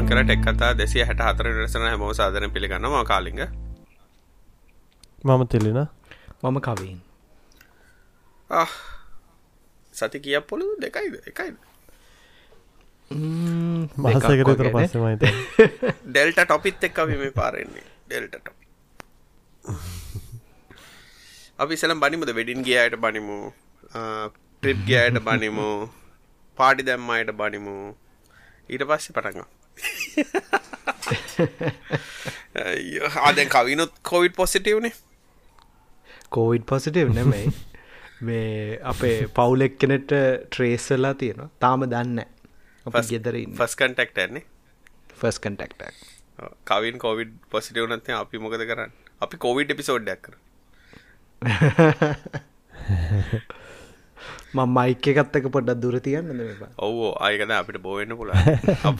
ආයිබං කර ටෙක් කතා දෙසිය හැට හතර රසන හැමෝ සාධන පිළිගන්නම කාලිග. මම තෙලෙන. මම කවීන්. සති කිය පොළු දෙකයිද එකයිද? මහසකර තර පස්සමයිත ඩෙල්ට ටොපිත් එක් මේ පාරෙන්නේ ඩෙල්ට ටොපි අපි සලම් බනිමුද? වෙඩින් ගියයට බනිමු. ට්‍රිප් ගයායට බනිමු. පාඩි දැම්මයට බනිමු. ඊට පස්සේ පටග ආදැන් කවිනුත් කොවිඩ් පොසිටව්නේ කෝවිඩ් පොසිටව් නෙමයි. මේ අපේ පවුලෙක් කෙනෙට ට්‍රේස්වෙලා තියෙනවා. තාම දන්න ගෙදර ෆස් කන්ටෙක්ට ඇන්නේ ෆස් කන්ටෙක්ටක් කවින් කොවිඩ් පොසිටව් නත්තේ අපි මොකද කරන්න? අපි කොවිඩ් එපිසෝඩ්ඩක් කර ම මයික එකත්තක පොඩ්ඩක් දුර තියන්න ඔවෝ අයකද අපිට බෝවෙන්න පුල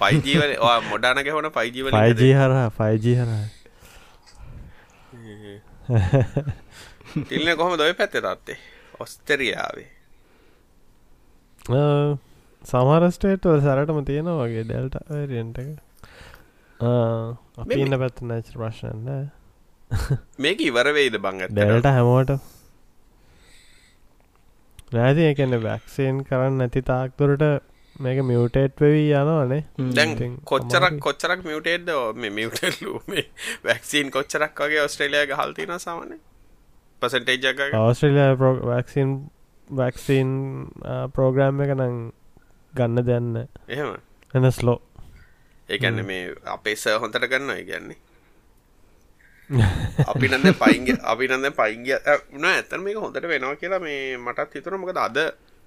පයිජීවල මොඩානක හොන පයිජීවල පයිජී හර පයිජී හර තිල්න කොහොම දොයි පැත්තේ තත්තේ ඔස්තරියාවේ සමරස්ටේට සරටම තියෙනවා වගේ ඩෙල්ට රෙන්ට එක. අපි ඉන්න පැත්ත නැච ප්‍රශ්නන්න මේක ඉවරවෙයිද බංග ඩෙල්ට හැමෝට නෑති එකන්න වැක්සේන් කරන්න නැති තාක්තුරට මේක මියටේට් වෙවී යනවානේ. දැන් කොච්චරක් කොච්චරක් මියටේට්ද මේ මියටල්ලු මේ වැක්සිීන් කොච්චරක් වගේ ඔස්ට්‍රේලයාගේ හල්තින සාමන පසටේජ්ජක ඔස්ට්‍රේලයා වැක්සින් වැක්සින් ප්‍රෝග්‍රෑම් එක නං ගන්න දෙන්න එහෙම. එන ස්ලෝ ඒකන්න මේ අපේ ස හොඳට ගන්න ඉගන්නේ අපි නද පයින්ග අපි නද පයින්ග න ඇතර මේක හොඳට වෙනවා කියලා මේ මටත් හිතුර මොකද අද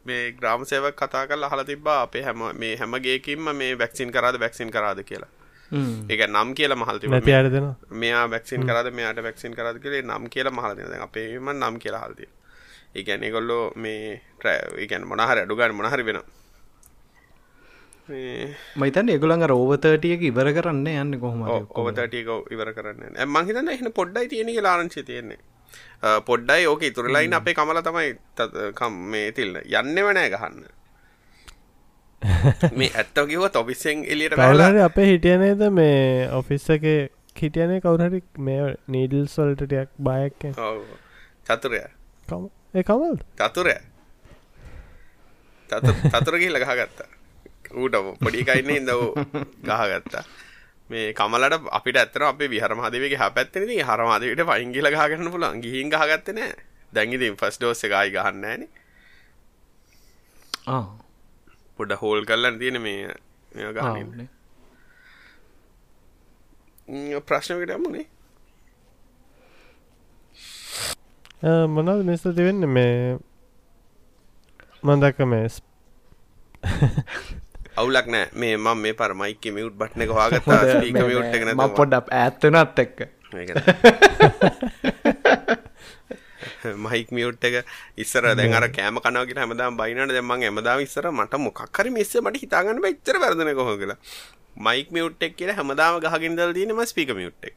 මේ ග්‍රාම සේවක් කතා කල් හල තිබා අපේ හැම මේ හැමගේකින්ම මේ වැක්සින් කරාද වැක්සින් කරාද කියලා. ඒක නම් කියල මහල්ති නැතියටදෙන මෙයා වැක්සින් කරද මෙයාට වැක්සින් කරද කියලේ නම් කියලා මහලද අපේම නම් කියලා හල්තිය ඒගැන ගොල්ලෝ මේ ට්‍රෑ ගැන් මොනහර අඩුගන්න මොනහරි වෙනවා මයිතන් එගුලන් රෝවතටියක ඉවර කරන්න යන්න කොහොම ඔවතටියක ඉවර කරන්න මහිතන්න එහන පොඩ්ඩයි තියෙන ලාරංචි තියෙන්නේ. පොඩ්ඩයි ඕක ඉතුරලයින් අපේ කමල තමයි කම් මේ තිල්න්න යන්න වනෑ ගහන්න. මේ ඇත්ත කිව තොබිස්සෙන් එලියට කවලට අපේ හිටියනේද මේ ඔෆිස් එක හිටියනේ කවුරහරි මේ නීඩල් සොල්ටටයක් බයක් චතුරය. කම ඒ කවල් චතුරය. චතුරගේ ලගහගත්තා ඌට පොඩිකයින්න ඉදව ගහගත්තා. මේ කමලට අපිට ඇත්තර අපේ විහරමහදවගේ හ පැත්තන හරමාදකට පයිංගිල ගහගන්න පුලන් ගිහින් ගහගත්තන දැන්ගිතින් ෆස් ඩෝස්ස එකයි ගහන්නන පොඩ හෝල් කල්ලන්න තියෙන මේ ගහන්න ප්‍රශ්නකට මුණේ මොනද මෙස්ත තිවෙන්න මේ මදක මේ අවුලක් නෑ. මේ මම මේ පරමයික මියුට් බට්න එක වාගත්තා ඊක මියුට් එකන ම පොඩ්ඩ ඇත්තනත් එක්ක. මහික් මියුට් එක ඉස්සර දැන් අර කෑම කනවගෙන හැමදාම බයිනට දැන් මං හැමදාම ඉස්සර මට මොකක් හරි මිස්සේ මට හිතාගන්න බෑ ඉච්චර වර්ධන කොහොම කියලා. මයික් මියුට් එක කියලා හැමදාම ගහගෙන ඉඳලා තියෙන්නේ මම ස්පීකර් මියුට් එක.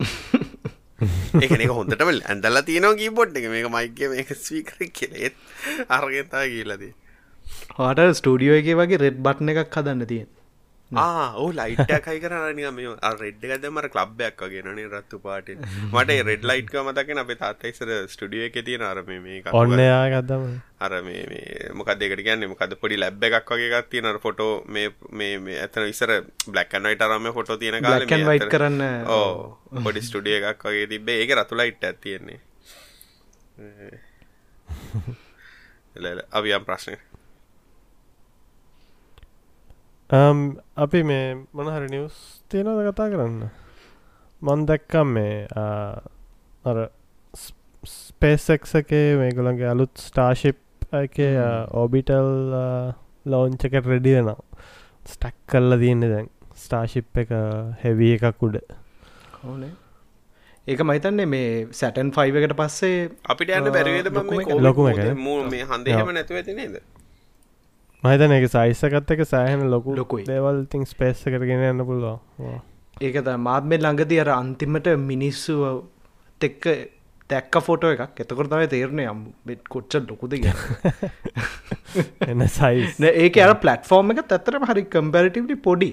ඒකනේ හොඳටම ඇඳලා තියෙනවා කීබෝඩ් එක. මේක මයික් එක මේක ස්පීකර් එක කියලා. ඒත් හට ස්ටඩියෝ එක වගේ රෙඩ් බට්න එකක් හදන්න තියෙන්. ඕ ලයිට්කයි කරන මේ රෙඩ් එකදමර කලබ්යක් වගෙනනේ රත්තු පාට. මට රෙඩ් ලයිට්ක මතකෙන අපේ තාත්තයිසර ස්ටඩිය එක තියෙන අර මේ ඔන්නයා ගදම අර මේ මොකක් දෙකට ගැන්න මොකද පොඩි ලැබ් එකක් වගේ එකක් තියෙන ෆොටෝ මේ මේ ඇතන විසර බ්ලක්කන්වයිට අරම ෆොටෝ තියෙන කාල කරන්න. ඕ පොඩි ස්ටඩිය එකක් වගේ තිබේ ඒක රතු ලයිට් ඇතියෙන්නේ අවියම් ප්‍රශ්නය අපි මේ මොනහරි නිවස් තියෙනවද කතා කරන්න? මන් දැක්කම් මේ අර ස්පේසෙක් එකේ මේගොළන්ගේ අලුත් ස්ටාශිප් එක ඕබිටල් ලෝංචකට රෙඩි වෙනවා. ස්ටක් කල්ල තියන්නේ දැන්. ස්ටාශිප් එක හැවී එකක් උඩ. ඒක මහිතන්නේ මේ සැටන් ෆයිව එකට පස්සේ අපිට යන්න බැරිවේද ලොකුම මේ හන්දේම නැතුව ඇති නේද මහිතන එක සයිස්සකත් එක සෑහන ලොකු ලොකුයි. දේවල් තිං ස්පේස්ස කරගෙන යන්න පුළුවන්. ඒකත මාත්මේ ළඟදී අර අන්තිමට මිනිස්සු තෙක්ක දැක්ක ෆෝටෝ එකක්. එතකොට තමයි තේරණය යම් කොච්ච ලොකුද එන්න සයිස් ඒක අර පලටෆෝර්ම් එක ඇතරම හරි කම්පැරටිවලි පොඩි.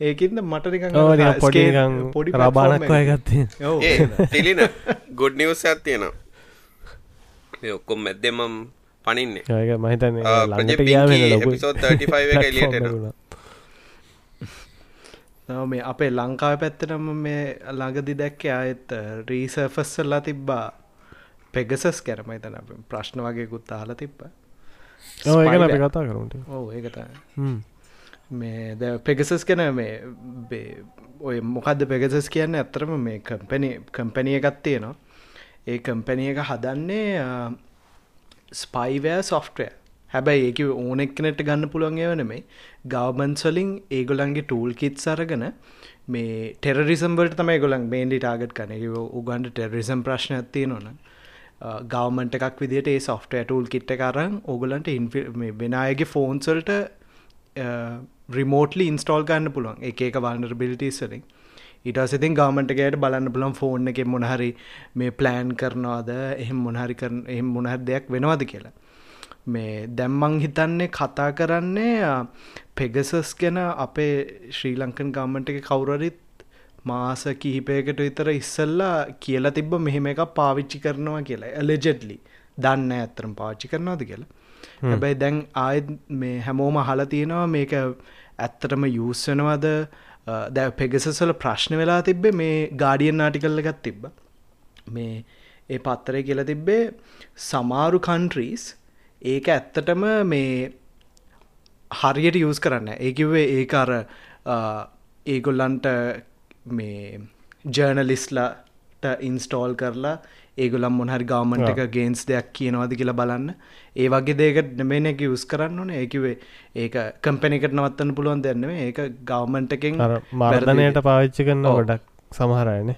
ඒකින්ද මට පොඩි skate- නිකන් පොඩි රබානක් platform එකක. වයගත්තේ ඔව්. ඒ තිලින ගොඩ් නිවස් ඇත් තියෙනවා. මේ ඔක්කොම් මැද්දෙම පනින්නේ. ඒක මහිතන ආ, ලඟට Project ගියාම Pinky ලොකු episode 35 එක එළියට platform එනවා. නව මේ අපේ ලංකාව පැත්තටම මේ ළඟදි දැක්ක අයත් රීසර්ෆස්සල්ලා තිබ්බා. පෙගසස් කැරමයි තන ප්‍රශ්න වගේකුත් අහල තිබ්බ. ඔව්, ඒක අපි කතා කරමුට ඕ ඒකත මේ ද පෙගසස් කැන මේ බේ- ඔය මොකක්ද පෙගසස් කියන්න? ඇත්තරම මේ කම්පැනි කම්පැනිය එකත් තියෙනවා. ඒ කම්පැනිය එක හදන්නේ ස්පයිවෑ සොෆ්ටය හැබැයි ඒක ඕනෙක් කෙනෙට ගන්න පුළුවන් ඒවන මේ ගවබන්ස්වලින් ඒගොලන්ගේ ටූල් කිත් සරගන මේ ටෙරරිසම්බට තමයි ගොලන් බේන්ඩි ටාගට් කන උගන්ට ටෙරරිසම් ප්‍රශ්න ඇත්තිය නොන ගවමන්ට එකක් විදිට ඒ සොෆ්ට ටූල් කිට්ට කරන්න ඕගලන්ට වෙනයගේ ෆෝන්සල්ට රිමෝටලි ඉන්ස්ටෝල් ගන්න පුළුවන්. එක එක වන්නර බිලිටිස්වලින් ඉට සිතින් ගමටගේට බලන්න පුළන් ෆෝන් එක මොනහරි මේ ප්ලෑන් කරනවාද? එහෙම මොනහරි කරන එහෙම මොනහර දෙයක් වෙනවාද කියලා. මේ දැම්මං හිතන්නේ කතා කරන්නේ පෙගසස් ගැන අපේ ශ්‍රී ලංකන් ගාමන්ට එක කවුරරිත් මාස කිහිපයකට විතර ඉස්සල්ලා කියලා තිබ්බ මෙහෙම එක පාවිච්චි කරනවා කියලා. ඇලෙජෙඩ්ලි දන්න ඇත්තරම් පාච්චි කරනවාද කියලා. හැබැයි දැන් ආය මේ හැමෝම හලා තියෙනවා මේක ඇත්තටම යූස්සනවද දැ පෙගසසල ප්‍රශ්න වෙලා තිබ්බේ මේ ගාඩියන් නාටිකල්ල එකත් තිබ්බ. මේ ඒ පත්තරය කියලා තිබ්බේ සමාරු කන්ට්‍රීස් ඒක ඇත්තටම මේ හරියට යස් කරන්න ඒකිවේ ඒක අර ඒගොල්ලන්ට මේ ජර්නලිස්ලට ඉන්ස්ටෝල් කරලා ඒගොලම් මොහරි ගවමන්ට එක ගේන්ස් දෙයක් කියනවාද කියලා බලන්න. ඒ වගේ දේකට මෙන එක යස් කරන්න ඕන. ඒකිවේ ඒක කම්පැනිකට නවත්තන්න පුළුවන් දෙන්නව ඒක ගවමන්ට එකෙන් මර්ධනයට පාවිච්චි කරන්න. ගොඩක් සමහරයන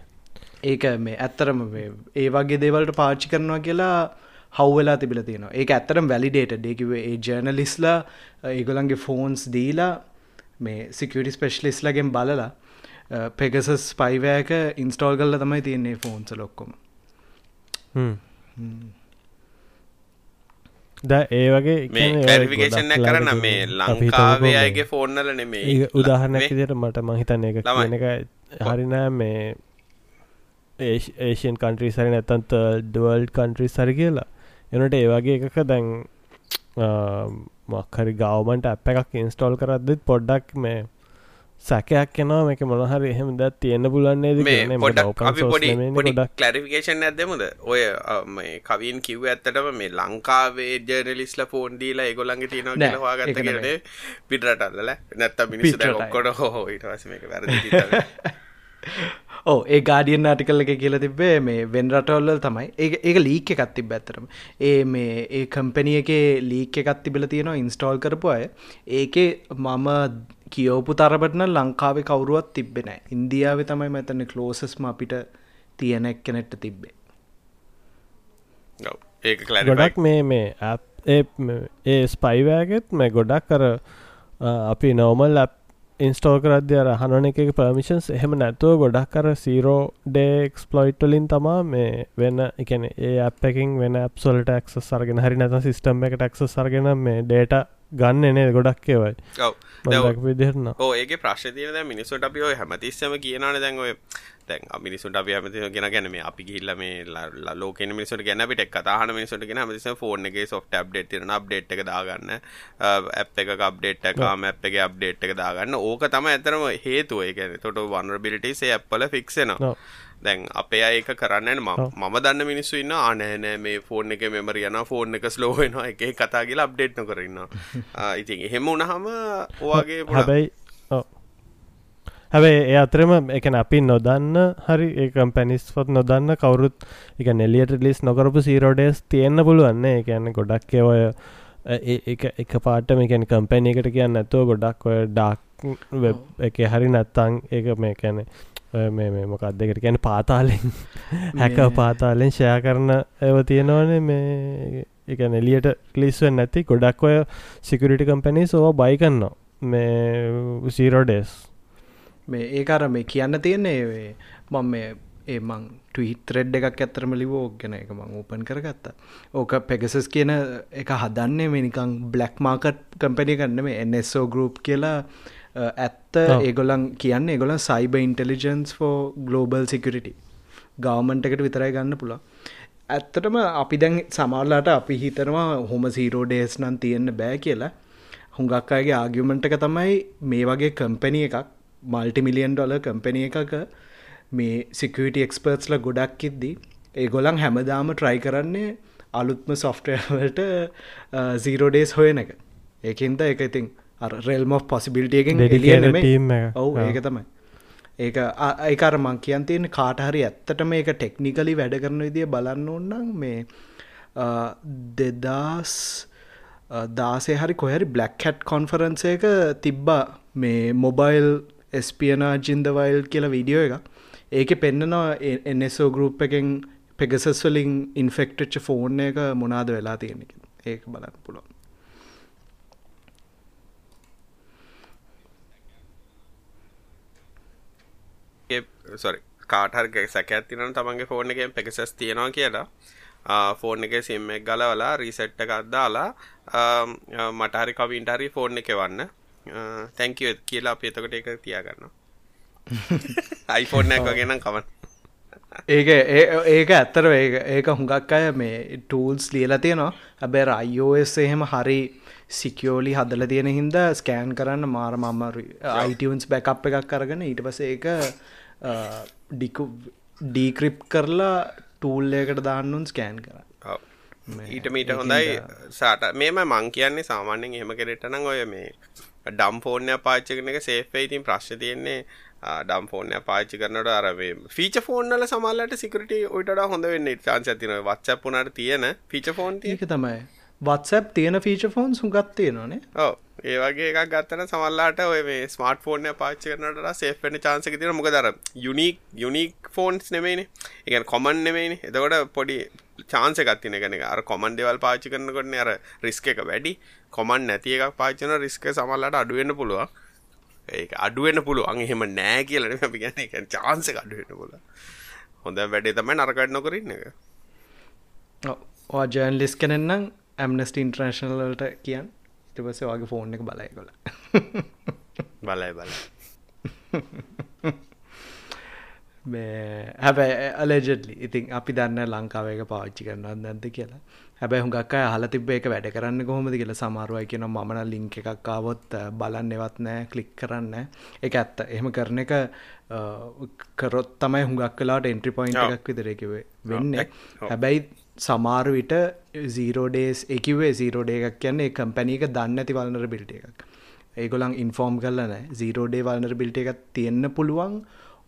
ඒක මේ ඇත්තරම ඒ වගේ දේවල්ට පාච්චි කරනවා කියලා හව්වෙලා තිබිල තියෙනවා. ඒක ඇත්තරම් වැලිඩේට දෙකිවේ ඒ ජර්නලිස්ලා ඒගොලන්ගේ ෆෝන්ස් දීලා මේ සිකට ස්පෙශලිස්ලගෙන් බලලා පෙගසස් පයිවෑක ඉන්ස්ටෝල් කල්ල තමයි තියන්නේ ෆෝන්ස ලොක්කොම ද ඒ වගේ කැරිෆිකේෂන් ළඟදී මේ ලංකාවේ අයගේ ෆෝන්නල නෙමේ උදාහරණයක් විදියට මට මහිතන්න එක එක හරිනෑ මේ ඒෂන් කන්ට්‍රී සරි නැතන්ත ඩවල්ඩ් කන්ට්‍රී සරි කියලා. එනට ඒ වගේ එකක දැන් මක්හරි ගවමන්ට අප එකක් ඉන්ස්ටෝල් කරද්දිත් පොඩ්ඩක් මේ සැකයක් කෙනවා මේක මොනහරි එහෙම ද තියෙන්න්න පුලන්නේ මේ පොඩක් අපි පොඩි කලරිෆිකේෂන් ඇදමුද ඔය කවින් කිව් ඇත්තටම මේ ලංකාවේ ජර්නලිස්ල ෆෝන් දීලා ඒගොල්ලන්ගේ තියෙනවා නෑ, කියලා හොයාගත්ත ඒක නෙමෙයි. කියලට පිටරටල්ල නැත්ත මිනිස්සු දැන් පිටරටයි. ඔක්කොට හෝ ඊට පස්සේ මේක වැරදි ඕ ඒ ගාඩියන් නාටිකල්ල එක කියල තිබේ මේ වෙන් රටවල්ල තමයි. ඒ ඒක ලීක් එකත් තිබ ඇත්තරම ඒ මේ ඒ කම්පැනිය එක ලීක් එකත් තිබිල තියෙනවා ඉන්ස්ටෝල් කරපු අය. ඒකේ මම කියෝපු තරබටන ලංකාවේ කවරුවත් තිබෙන ඉන්දියාව තමයි මෙතන කලෝසස්ම අපිට තියනෙක් කෙනෙට්ට තිබ්බේ. ගොඩක් මේ මේ ඒ ස්පයිවෑගෙත් මේ ගොඩක් කර අපි නෝමල් ඇප් ඉන්ස්ටෝල් කරද්‍ය අර හනන එක පර්මිෂන්ස් එහෙම නැතුව ගොඩක් කර සීරෝ ඩේක්ස්පලොයිට්ටලින් තමා මේ වෙන්න එකන ඒ අප් එකින් වෙන ඇප්සොල්ට ක්ස් සරගෙන හරි නැත සිස්ටම් එක ටක්ස සරගෙන මේ ඩේට ගන්න එනේ ගොඩක් ඒවයි. විදිරන්න ඒගේ ප්‍රශ්න තියන මිනිසුට අපි ඔය හැමතිස්සම කියනන දැන් ඔය දැන් මිනිසුට අපි හැමති ගෙන ගැන මේ අපි ගිල්ල මේ ලෝක මිනිසට ගැන පිට කතාහන මිනිසට ගෙන හමතිස ෆෝන් එක සොෆ්ට අප්ඩේට් තිරන අප්ඩේට් එක දාගන්න. ඇප් එක අප්ඩේට් එකම ඇප් එක අප්ඩේට් එක දාගන්න. ඕක තම ඇතරම හේතුව. එක තොට වනරබිලිටේ ඇප්පල ෆික්සෙනවා දැන් අපේ ඒක කරන්න මම දන්න මිනිස්සු ඉන්න ආනෑනෑ මේ ෆෝන් එක මෙමර යන ෆෝන් එක ස්ලෝවෙනවා එක කතා කියලා අප්ඩේට් නොකරන්න ඉතින් එහෙම උනහම ඔවාගේ හැබැයි ඔව්. හැබැයි ඒ අතරම එක අපි නොදන්න හරි ඒකම් පැනිස්පොත් නොදන්න කවුරුත් එක නෙලියට ලිස් නොකරපු සීරෝඩේස් තියෙන්න්න පුළුවන්න එකන්න ගොඩක් ඒවය එක එක පාට මේකැන කම්පැනි එකට කියන්න ඇතුව ගොඩක් ඔය ඩක් එක හරි නැත්තං ඒක මේ කැනෙ මේ මේ මොකක් දෙකට ගැන පාතාලෙන් හැක පාතාලෙන් ෂය කරන ඇව තියෙනවනේ මේ එක නෙලියට ලිස්වෙන් නැති ගොඩක් ඔය සිකරිටි කම්පැනි සෝ බයි කන්නවා මේ සීරෝඩේස් මේ ඒකර මේ කියන්න තියෙන්නේ මං මේ ඒ මං ටීත් රෙඩ් එකක් ඇත්තරම ලිවෝක් ගැන එක මං ඕපන් කරගත්තා. ඕක පෙගසස් කියන එක හදන්නේ මේ නිකං බ්ලක් මාකට් කම්පැනි කන්න මේ එන්Sෝ ගරුප් කියලා ඇත්ත ඒගොලන් කියන්න ඒගොලන් සයිබ ඉන්ටෙලිජන්ස් ෝ ගලෝබල් සිකරිටි ගවමන්ට එකට විතරයි ගන්න පුළා ඇත්තටම අපි දැන් සමල්ලාට අපි හිතනවා හොම සීරෝඩේස් නම් තියෙන්න බෑ කියලා. හුඟක් අයගේ ආගියමෙන්ට් එක තමයි මේ වගේ කම්පැනි එකක් මල්ටිමිලියන් ඩොල කම්පැනි එකක මේ සිකට එක්ස්පර්ට්ස්ල ගොඩක් ඉද්දී ඒ ගොලන් හැමදාම ට්‍රයි කරන්නේ අලුත්ම සොෆ්ටවල්ට සීරෝඩේස් හොයන එක. ඒකින්ද එක ඉතින් රෙල්ම පොසිබිලිටියකින් ඔවු ඒක තමයි. ඒක ඒකර මං කියන් තියෙන කාටහරි ඇත්තටම ඒක ටෙක්නිකලි වැඩ කරන විදිිය බලන්න ඕන්නම් මේ දෙදස් දාසේ හරි කොහැරි බ්ලක් හැට් කොන්ෆරන්ස එක තිබ්බා. මේ මොබයිල් ස්පියනා ජින්දවයිල් කියලා වීඩියෝ එක ඒක පෙන්න්නනවා එන්Sෝ ගරුප් එකෙන් පෙගසස් වලින් ඉන්ෆෙක්ටච්ච ෆෝන් එක මොනාද වෙලා තියෙන ඒක බලන්න පුළුවන් සොරි කාටහර සැකඇත් තින තමන්ගේ ෆෝන් එකෙන් පෙකසස් තියෙනවා කියලා. ෆෝන් එක සිම් එක් ගලවලා රීසෙට්ට එකක්දාලා මටහරි කවින්ටහරි ෆෝන් එක වන්න තැංකව කියලා අප එතකට එක තියාගන්න අයිෆෝන් එක ගෙනම් කවන් ඒක ඒක ඇත්තර ඒක හුඟක් අය මේ ටූල්ස් ලියලා තියෙනවා. හැබැ අයිෝස් එහෙම හරි සිකියෝලි හදල තියෙන හින්ද ස්කෑන් කරන්න මාර මම්මර අයිටන්ස් බැකප් එකක් කරගෙන ඊට පස ඒක ඩිකු ඩීක්‍රිප් කරලා ටූල්ලයකට දාන්නුන් ස්කෑන් කර. ඊට මීට හොඳයි සාට මේම මං කියන්නේ සාමාන්‍යෙන් එහෙම කෙරෙටනං ඔය මේ ඩම් ෆෝර්නය පාච්ච කරන එක සේෆේ ඉතින් ප්‍රශ් තියෙන්නේ ඩම් ෆෝර්නය පාච්චි කරනට අරවේ ෆීච ෆෝන්නල සමල්ලට සිකට ඔයිට හොඳ වෙන්න චාන්ස ඇතින වච්චපුනට තියෙන ෆිච ෆෝන් ඒක තමයි වත්සැප් තියෙන ෆීච ෆෝන් සුගත් තියෙනනේ ඕ ඒ වගේ එකක් ගත්තන සමල්ලාට ඔය මේ ස්මාර්ට ෆෝර්නය පාච්චි කරනට සේෆෙන චාන්සක තින මොක දර යුනික් යුනික් ෆෝන්ස් නෙමේන එක කොමන් නෙමේනි එතකොට පොඩි චාන්ස එකත්තින ගැන අර කොමන් දෙවල් පාචි කරනකොටන අර රිස්ක එක වැඩි. කොමන් නැති එකක් පාචන රිස්ක සමල්ලට අඩුවෙන්න්න පුළුවන්. ඒ අඩුවෙන්න්න පුළුවන්. එහෙම නෑ කියලන අපි ගැන එක චාන්ස අඩුවෙන්න්න පුල හොඳ වැඩේ තමයි නරකඩ නොකරන්න එක. ජර්න් ලිස් කෙනෙන්නම් ඇම්නස්ට ඉන්ට්‍රේශනලට කියන් ඉටපස වගේ ෆෝන් එක බලයි කොල බලයි බල හැබැ අලෙජඩලි ඉතින් අපි දන්න ලංකාවක පාච්චි කරන්න දැන්ත කියලා. හැබැ හුඟක් හල තිබ එක වැඩ කරන්න කොහොමද කියලා සමාරුවයි කියන මන ලිංක එකක් ආවොත් බලන්න එවත් නෑ කලික් කරන්න එක ඇත්ත. එහෙම කරන එක කරොත් තමයි හුඟක් කලාට එන්ට්‍රි පොයින්් එකක් විතරකිවේ වෙන්න. හැබැයි සමාරු විට සීරෝඩේස් එකවේ සීරෝඩේ එකක් කියන්නේ කම්පැනීක දන්න ඇති වල්නර බිල්ට එකක් ඒගොලන් ඉන්ෆෝර්ම් කරලන සීරෝඩේ වල්නර බිල්ට එකක් තියෙන්න්න පුළුවන්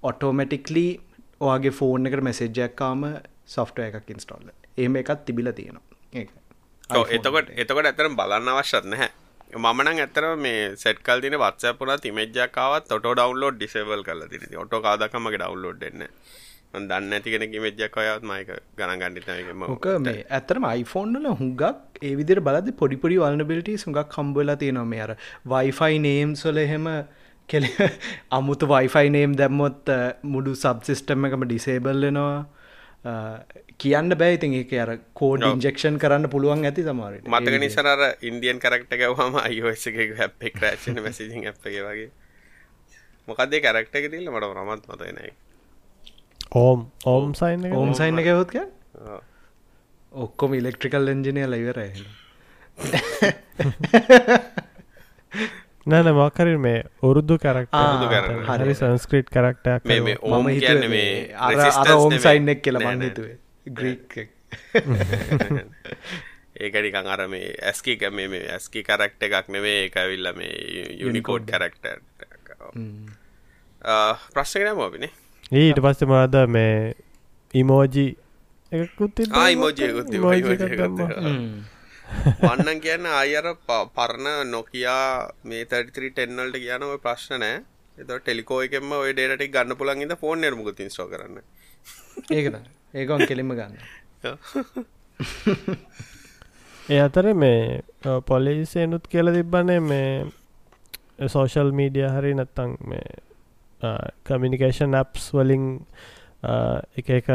ඔටෝමැටික්ලි ඔයාගේ ෆෝන් එකට මෙසෙජ්ජක්කාම සොෆ්ට එකක් ඉන්ස්ටෝල්ල ඒම එකත් තිබිල තියෙනවා. එතකොට එතකොට ඇතරම් බලන්න අවශ්‍යත් නැහැ. මමන ඇතර මේ සෙට්කල් තින වත්සපුන තිමෙජ්ජකාවත් ොට ඩවන්ලෝඩ් ඩිසේවල් කල තින ඔට කාදකමගේ ඩවන්ලෝඩ් දෙන්න දන්න ඇතිගෙන මෙජ්ජක් ඔයත් මයික ගණ ගණඩිතම ඕක මේ ඇතරම iPhoneෆෝන්ල හුඟක් ඒවිදිර බලද පොඩිපොඩි වල්නබිලිටි සුඟක් කම්බල තියෙනවා මේ අර වයිෆයි නේම් සොල එහෙම කෙල අමුතු වයිෆයි නේම් දැම්මොත් මුඩු සබ් සිිස්ටම් එකම ඩිසේබල්ලනවා කියන්න බෑයිතින් ඒක අර කෝඩ ඉන්ජෙක්ෂන් කරන්න පුළුවන් ඇති සමාරට මතක නිසරර ඉන්දියන් කරක්ට ගවහම අයෝස එක හැප් රේෂන මැසිජි ඇ් එක වගේ. මොකක්දේ කරක්ට එක තිල්ල මට රමත් මතනයි ඕම් ඕම් සයින් ඕම් සයින් එක හොත්ක ඔක්කොම ඉලෙක්ට්‍රිකල් එන්ජිනය ලයිවරයි නෑන මකර මේ උරුදු කරක් හරි සංස්ක්‍රීට් කරක්ටක් මේ ඕම කියන්න මේ අර ඕම් සයින් එක් කියල මන්නතුවේ ග්‍රීක් ඒකනිකං අර මේ ඇස්කි මේ මේ ඇස්කි කරක්ට එකක් නෙවේ එකවිල්ල මේ යුනිකෝඩ් කරක්ට ප්‍රශ්නකන මෝබිනේ ඊට පස්ස මාද මේ ඉමෝජි එකකුත් ඉමෝජි වන්නන් කියන්න අයර පරණ නොකයා මේ තැටිතරි ටෙන්නල්ට කියන ඔය ප්‍රශ්න නෑ. එත ටෙලිකෝ එකෙම ඔය ඩේට ගන්න පුළන් ඉද ෆෝන් නිර්මුක තිස්ෝ කරන්න? ඒකද ඒකොන් කෙලිම ගන්න. ඒ අතර මේ පොලිසේනුත් කියල තිබ්බනේ මේ සෝෂල් මීඩිය හරි නැත්තං මේ කමිනිිකේෂන් ඇප්ස් වලින් එක එක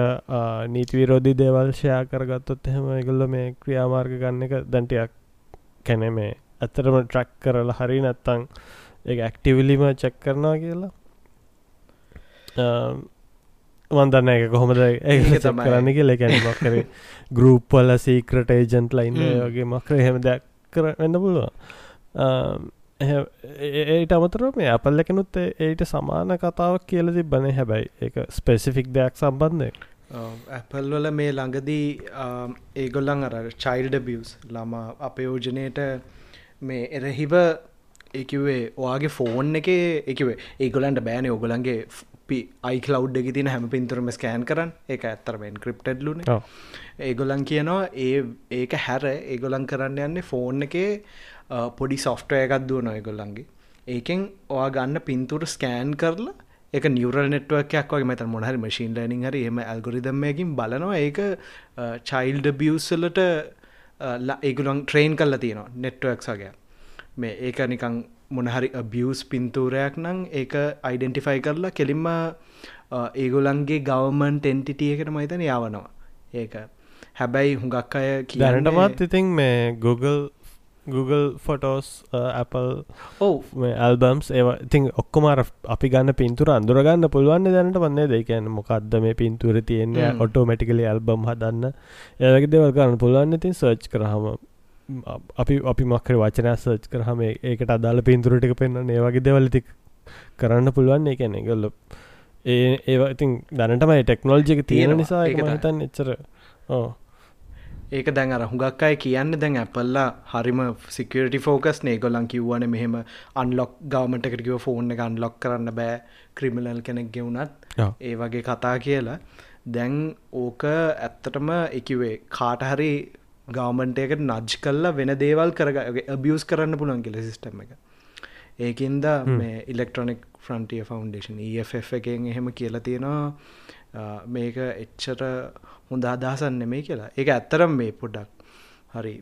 නීතිවිරෝධී දේවල් ෂයා කරගත්තොත් එහෙම එකගොල්ල මේ ක්‍රියාමාර්ග ගන්න එක දැන්ටයක් කැන මේ ඇතරම ට්‍රක් කරලා හරි නැත්තං ඒ ඇක්ටිවිලිම චෙක් කරනවා කියලා වන්දන්න එක කොහොමද ඒ. කරන්න කියලා කැනීමක් කර ගරුප්වල සීක්‍රට ඒජන්ට් ලයින්න. වගේ මක්‍ර හෙම දෙයක් කර වෙන්න පුළුවන් ඒට අමතර මේ අපල් එකනුත් ඒට සමාන කතාවක් කියල තිබ්බන. හැබැයි එක ස්පෙසිෆික් දෙයක් සම්බන්ධය ඇපල් වල මේ ළඟදී ඒගොල්ලන් අර චයිල්ඩ බියස් ළමා අපයෝජනයට මේ එරහිව එකවේ ඔයාගේ ෆෝන් එක එකවේ ඒගොලන්ට බෑන ඔගොලන්ගේ අයිකලව් එක තින හැම පින්තුරම ස්කෑන් කරන්න. එක ඇත්තරමෙන් ක්‍රිප්ටඩ් ලුන ඒගොලන් කියනවා ඒ ඒක හැර. ඒගොලන් කරන්න යන්නේ ෆෝන් එකේ පොඩි සොෆ්ටය එකක් දුව නොයගොල්ලන්ගේ ඒකෙන් ඔයා ගන්න පින්තුර ස්කෑන් කරලා එක නිවරල් නෙට්ුවක්යක් වගේ මෙත මොහරි මශීන් ලනිින් හරි එම ඇල්ගොරිදම්මයකින් බලනවා. ඒක චයිල්ඩ බියස්සලට ඒගුලන් ට්‍රේන් කල්ල තියෙනවා නෙට්ුවක් වගේ. මේ ඒක නිකං මොනහරි බියස් පින්තූරයක් නම් ඒක අයිඩෙන්ටිෆයි කරලා කෙලින්ම අ, ඒගොලන්ගේ ගවමන්ට එන්ටිටියකට මහිතන යවනවා. ඒක. හැබැයි හුඟක් අය දැනටමත් ඉතින් මේ Google Google ෆොටෝස් Apple ඔව්. මේ ඇල්බම්ස් ඒ ඉතින් ඔක්කොමර අපි ගන්න පින්තුර අඳුරගන්න පුළුවන් දැනට වන්නේ දෙකන්න මොකක්ද මේ පින්තුර තියෙන්නේ. ඔටෝමටිකලි ඇල්බම් හදන්න. ඒවගේ දෙවල් කරන්න පුළුවන් ඉතින් සර්ච් කරහම අපි අපි මක්කර වචනය සර්ච් කරහම ඒකට අදාල පින්තුරටික පෙන්න්න ඒ වගේ දෙවලති කරන්න පුළුවන් ඒ කැනෙ ගොල්ල ඒ ඒවා ඉතින් දැනටමයි ටෙක්නෝල්ජික තියෙන. නිසා තමයි. හිතන්න එච්චර ඕ ඒක දැන් අර හුඟක් අය කියන්න දැන් ඇපල්ලා හරිම සිකරටි ෆෝකස් නේගොලන් කිව්වන මෙහෙම අන්ලොක් ගවමටකරකිව ෆෝන් එක අන්ලොක් කරන්න බෑ ක්‍රිමිනල් කෙනෙක් ගෙවුනත්. ඒ වගේ කතා කියලා. දැන් ඕක ඇත්තටම එකවේ කාට හරි ගවමන්ටයකට නජ් කල්ලා වෙන දේවල් කරග අබියස් කරන්න පුළන් කියල සිිස්ටම එක. ඒකින්ද මේ ඉලෙක්ට්‍රොනික් ෆ්‍රන්ටිය ෆවන්ඩේෂන් EFF එකෙන් එහෙම කියලා තියෙනවා මේක එච්චර හොඳ අදහසන් නෙමේ කියලා. ඒක ඇත්තරම් මේ පොඩ්ඩක් හරි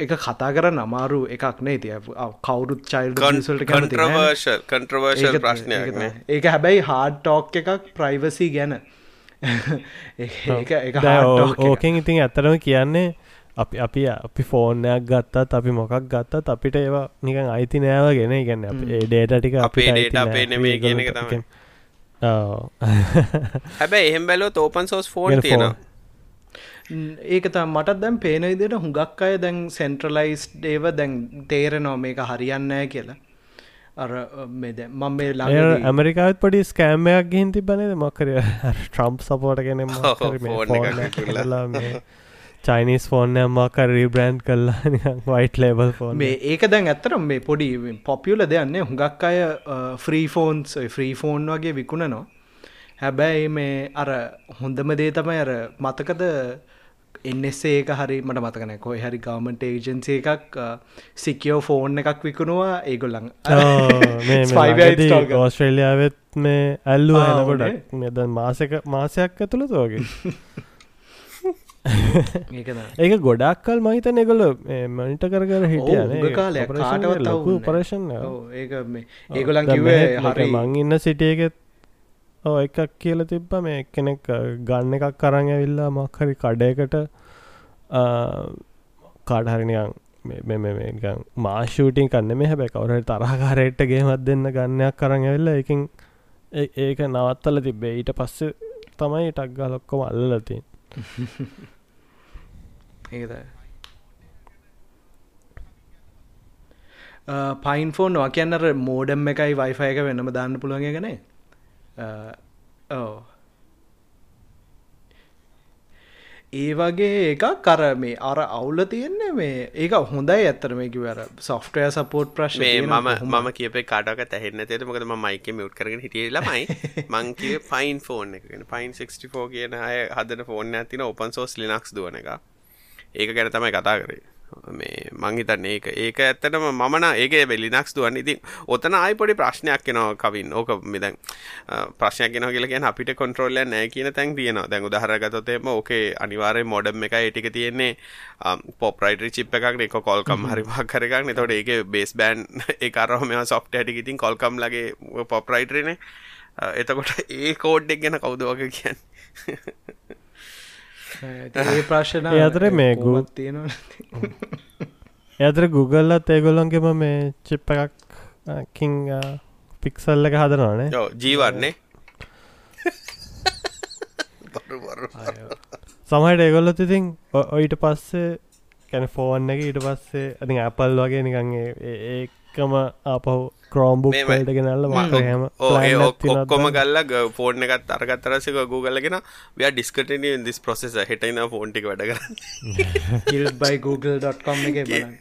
එක කතා කරන්න අමාරු එකක් නේ. තිය කවුරුත් චයිල් කන්ට්‍රවර්ශල් ප්‍රශ්නයක්න ඒක හැබැයි හාඩ ටෝක් එකක් ප්‍රයිවසි ගැන. ඒක එක hard talk එකක්. ඕකෙන් ඉතින් ඇතරම කියන්නේ අපි අපි අපි ෆෝර්නයක් ගත්තත් අපි මොකක් ගත්තත් අපිට ඒවා නිකන් අයිති නෑව ගෙන ගැන්න අප ඒ ඩේට ටික අපේ අයිති අපේ නෑ. නෙමෙයි ඒගොල්ලෝ කියන එක තමයි. හැබැයි එහෙම බැලෝ ඕපන් සෝස් ෆෝන් තියෙනවා. ම්, ඒක තම මටත් දැම් පේන විදිට හුඟක් අය දැන් සෙන්ට්‍රලයිස් ඒව දැන් තේරෙනවා මේක හරියන්නෑ කියලා. අර මම මේ ළඟ ඇමරිකාත් පොඩි ස්කෑම්මයක් ගිහින් තිබනද මොකර ට්‍රම්ප් සපෝට කෙන. චයිනිස් ෆෝර්නය මකර රීබ්‍රන්් කල්ලා වයිට් ලේබල් ෆෝන් මේ ඒක දැන් ඇත්තරම් මේ පොඩි පොපියුල දෙයන්නේ හුඟක් අය ෆ්‍රී ෆෝන්ස් ෆ්‍රී ෆෝන් වගේ විකුණනවා. හැබැයි මේ අර හොඳම දේ තමයි අර මතකද එන්සේ ඒක හරි මට මතකන කොයි හරි ගවමට ඒජන්සේ එකක් සිකියෝ ෆෝන් එකක් විකුණවා. ඒගොල්ලන් ඕස්ට්‍රේලියාවත් මේ ඇල්ලු හනකොට මෙද මාසක මාසයක් ඇතුළ තෝගේ ඒක ගොඩක්කල් මහිතන එකොල මනිට කර කර හිටිය කාලයක් ලොකු. පරේෂන් ඒක මේ ඒගොලන් කිවේ හරි මං ඉන්න සිටියගෙත් ඕ එකක් කියල තිබ්බ මේ කෙනෙක් ගන්න එකක් කරන්න ඇවිල්ලා මක්හරි කඩයකට කාඩහරිනිකං මෙ මාශූටින් කන්න මේ හැබැ කවරට තරහකාරයට්ටගේ මත් දෙන්න ගන්නයක් කරන්න ඇවෙල්ල එකින් ඒක නවත්තල තිබේ ඊට පස්සේ තමයි ටක්ගා ලොක්කොම අල්ලලතින් ඒද පයින් ෆෝන් වා කියන්නර මෝඩම් එකයි වයිෆය එක වෙනම දාන්න පුළුවන් ගනේ ඕ ඒ වගේ එකක් කර මේ අර අවුල තියෙන්නේ මේ ඒක හොඳයි ඇත්තර මේක වර සොෆ්ටය සපෝට් ප්‍රශ් මේ මම මම කියප කාටක තැහෙන්න තේට මොකද මයික මියුට් කරගෙන හිටිය ළමයි. මංකිව පයින් ෆෝන් එකගෙන පයින් 64 කියන අය හදන ෆෝන් ඇතින ඔපන් සෝස් ලිනක්ස් දුවන එක ඒක ගැන තමයි කතා කරේ. මේ මංහිතන්න ඒක ඒක ඇත්තටම මන ඒක වෙලිනක්ස් දුවන් ඉතින් ඔතන ආයි පොඩි ප්‍රශ්නයක් කෙනවා කවින්. ඕක මෙදැන් ප්‍රශ්නයක් ගෙන කියලගෙන අපිට කොන්ට්‍රෝල්ල නෑ කියන තැන් තියෙනවා. දැන් උදහරගතොතේම ඕකේ අනිවාරය මොඩම් එක ඒටික තියෙන්නේ. පොප්‍රයිට චිප් එකක් එක කොල්කම් හරිමක් කරගන්න තොට ඒක බේස් බෑන් ඒකරම මෙ සොෆ්ට ඇටි ඉතින් කොල්කම් ලගේ පොප්රයිටරනේ එතකොට ඒ කෝඩ්ඩෙක් ගැන කවුදවක කියන්න ඒ ප්‍රශ්න ඒ අතරේ මේ ගු- තියෙනවා ඇතර ගුගල්ලත් ඒගොල්ලොන්ගෙම මේ චිප් එකක් කින් පික්සල්ල එක හදනවානේ ඔව් ජීවන්නේ බරු බරු සමහට ඒගොල්ලොත් ඉතින් ඔයිට පස්සේ කැන ෆෝන් එක ඊට පස්සේ අති ඇපල් වගේ නිකන් ඒ- ඒකම ආපහු ක්‍රෝම්බුක්. වලට ගෙනල්ල හැම ඔක්කොම බලන්න. ගල්ල ෆෝන් එකත් අරගත්තරසක ගූගල්ලගෙන වයා ඩිස්කටන දිස් ප්‍රොසෙස හෙටයින ෆෝන්ටික වැඩ කරන්න. කිල්බයි Google.com එක බලන්න.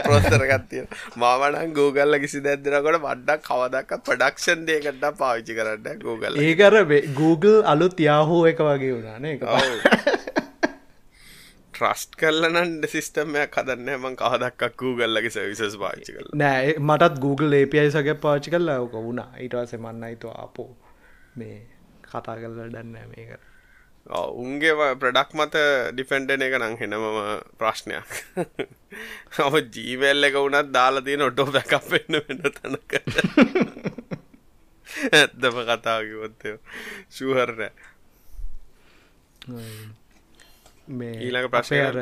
ප්‍රෝස්තර ගත්තිය මාවනන් ගූගල්ල කිසි දැදරකොට වඩ්ඩක් කවදක් පඩක්ෂන් දේකට පාවිච්චි කරන්න ගූගල්ල ඒකර Google අලුත් යාහෝ එක වගේ වුණානේ එක ට්‍රස්ට් කල්ලනන් සිිස්ටම්මයක් කදන්න මං කහදක් ගූගල්ලගේ සවිසස් පාච්චි කල නෑ මටත් Google API සගේ පාචි කල්ලා ඕක වුණා. ඊටවස මන්නයිතු අපෝ මේ කතා කල්ල දන්න මේක. උන්ගේ ප්‍රඩක් මත ඩිෆෙන්ඩන එක නං හෙනමම ප්‍රශ්නයක්. ඔම ජීවල්ල එක වුණත් දාලා තියෙන ඔටෝ බැකක් වෙන්න වෙන්න තනක. ඇත්තම කතාකිවොත්තය ශූහරනෑ මේ ඊළඟ ප්‍රශ්නය අර